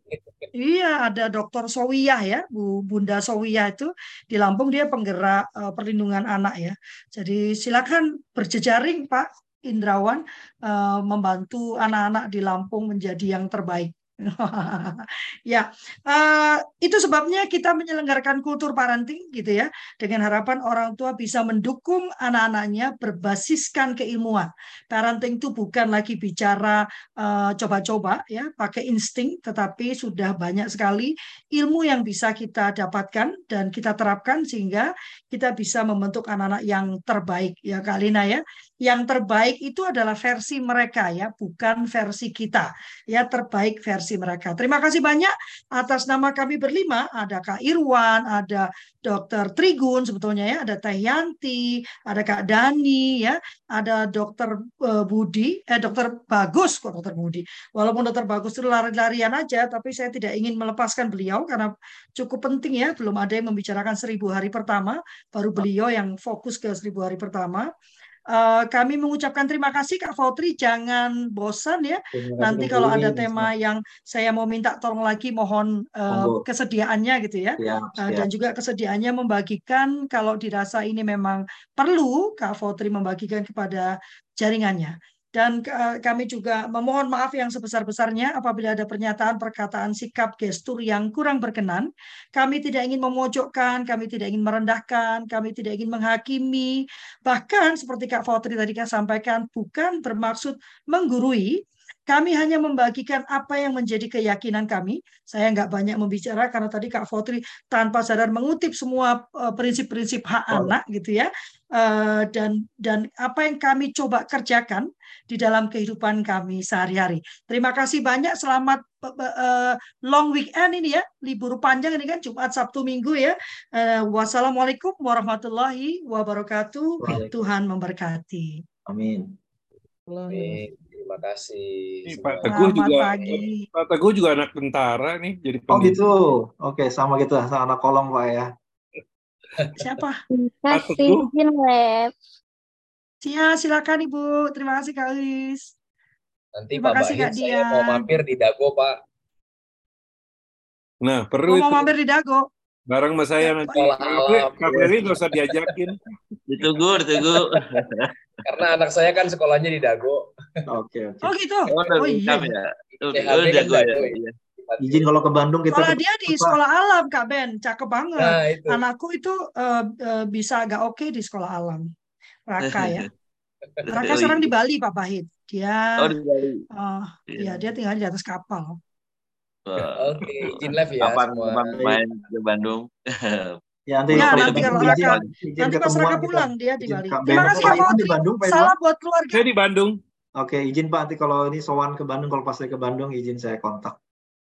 Iya, ada Dokter Sowiyah ya, Bu Bunda Sowiyah itu di Lampung dia penggerak eh, perlindungan anak ya. Jadi silakan berjejaring Pak Indrawan eh, membantu anak-anak di Lampung menjadi yang terbaik. ya, eh, itu sebabnya kita menyelenggarakan kultur parenting gitu ya, dengan harapan orang tua bisa mendukung anak-anaknya berbasiskan keilmuan. Parenting itu bukan lagi bicara eh, coba-coba ya, pakai insting, tetapi sudah banyak sekali ilmu yang bisa kita dapatkan dan kita terapkan sehingga kita bisa membentuk anak-anak yang terbaik ya Kak Lina ya. Yang terbaik itu adalah versi mereka ya, bukan versi kita. Ya terbaik versi mereka. Terima kasih banyak atas nama kami berlima, ada Kak Irwan, ada Dokter Trigun sebetulnya ya, ada Teh Yanti, ada Kak Dani ya, ada Dokter eh, Budi, eh Dokter Bagus kok Dokter Budi. Walaupun Dokter Bagus itu lari-larian aja, tapi saya tidak ingin melepaskan beliau karena cukup penting ya, belum ada yang membicarakan seribu hari pertama, baru beliau yang fokus ke seribu hari pertama. Eh, kami mengucapkan terima kasih Kak Fautri, jangan bosan ya. Nanti kalau ada tema yang saya mau minta tolong lagi, mohon eh, Monggo. kesediaannya gitu ya. Uh, siap. dan juga kesediaannya membagikan kalau dirasa ini memang perlu Kak Fautri membagikan kepada jaringannya. Dan uh, kami juga memohon maaf yang sebesar-besarnya apabila ada pernyataan, perkataan, sikap, gestur yang kurang berkenan. Kami tidak ingin memojokkan, kami tidak ingin merendahkan, kami tidak ingin menghakimi. Bahkan seperti Kak Fautri tadi kan sampaikan, bukan bermaksud menggurui, Kami hanya membagikan apa yang menjadi keyakinan kami. Saya nggak banyak membicara karena tadi Kak Fotri tanpa sadar mengutip semua eh, prinsip-prinsip hak Oh. anak gitu ya. Eh, dan dan apa yang kami coba kerjakan di dalam kehidupan kami sehari-hari. Terima kasih banyak. Selamat eh, long weekend ini ya, libur panjang ini kan Jumat, Sabtu, Minggu ya. Eh, wassalamualaikum warahmatullahi wabarakatuh. Tuhan memberkati. Amin. Amin. Terima kasih. Pak Teguh Selamat juga pagi. Pak Teguh juga anak tentara nih jadi Oh pendidik. gitu. Oke, sama gitu sama anak kolong Pak ya. Siapa? Kasih izin lab. Ya, silakan Ibu. Terima kasih Kak Lis. Nanti Terima Pak kasih, Kak Bahit saya mau Dian. mampir di Dago Pak. Nah, Oh, perlu mau mampir di Dago. bareng sama saya nanti. Kak Febri- alam. Kak Febri nggak usah diajakin. Ditunggu, ditunggu. Karena anak saya kan sekolahnya di Dago. Oke, oke. Oh gitu. Oh, udah Oh iya. ya. Oh, THB oh, jago ya. Iya. Izin kalau ke Bandung kita Sekolah ke dia di sekolah alam Kak Ben. Cakep banget. Nah, itu. Anakku itu eh, eh, bisa agak oke di sekolah alam. Raka ya. Raka Oh, sekarang iya. di Bali Pak Bahit. Dia Oh, di Bali. eh, Iya. ya dia tinggal di atas kapal. Oke, izin live ya Kapan, main ke Bandung? Ya, nanti, Ya, kalau nanti kalau Raka nanti pas Raka kita. pulang dia di Bali. Kak Terima kasih Pak Kak Iwan di Fautri. Bandung, Pak Iwan. Salam buat keluarga. Saya di Bandung. Oke, izin Pak nanti kalau ini sowan ke Bandung kalau pas saya ke Bandung izin saya kontak.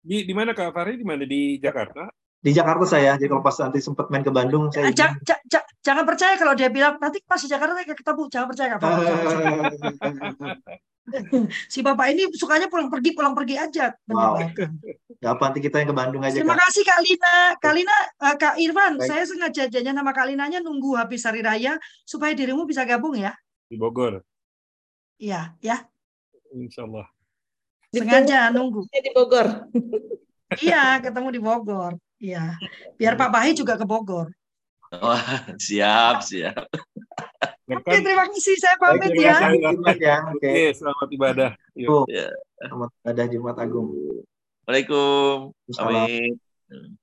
Di, di mana Kak Fahri? Di mana? Di Jakarta? Di Jakarta saya, jadi kalau pas nanti sempat main ke Bandung saya Eh, ja- ja- ja- jangan percaya kalau dia bilang nanti pas di Jakarta kita ketemu. Jangan percaya Kak percaya. Si bapak ini sukanya pulang pergi pulang pergi aja. Wow. Gak apa nanti kita yang ke Bandung aja Terima Kak. kasih Kak Lina. Kak Lina, eh, Kak Irfan, Baik. saya sengaja janjian sama Kak Linanya nunggu habis hari raya supaya dirimu bisa gabung ya. Di Bogor. Iya, ya. Insya Allah. Sengaja nunggu. di Bogor. Iya, ketemu di Bogor. Iya. Biar Pak Bahi juga ke Bogor. Wah, siap, siap. Oke, terima kasih. Saya pamit terima ya. kasih Jumat ya. Oke. Oke, selamat ibadah. Yuk. Tuh. Ya. Selamat ibadah Jumat Agung. Waalaikumsalam. Amin.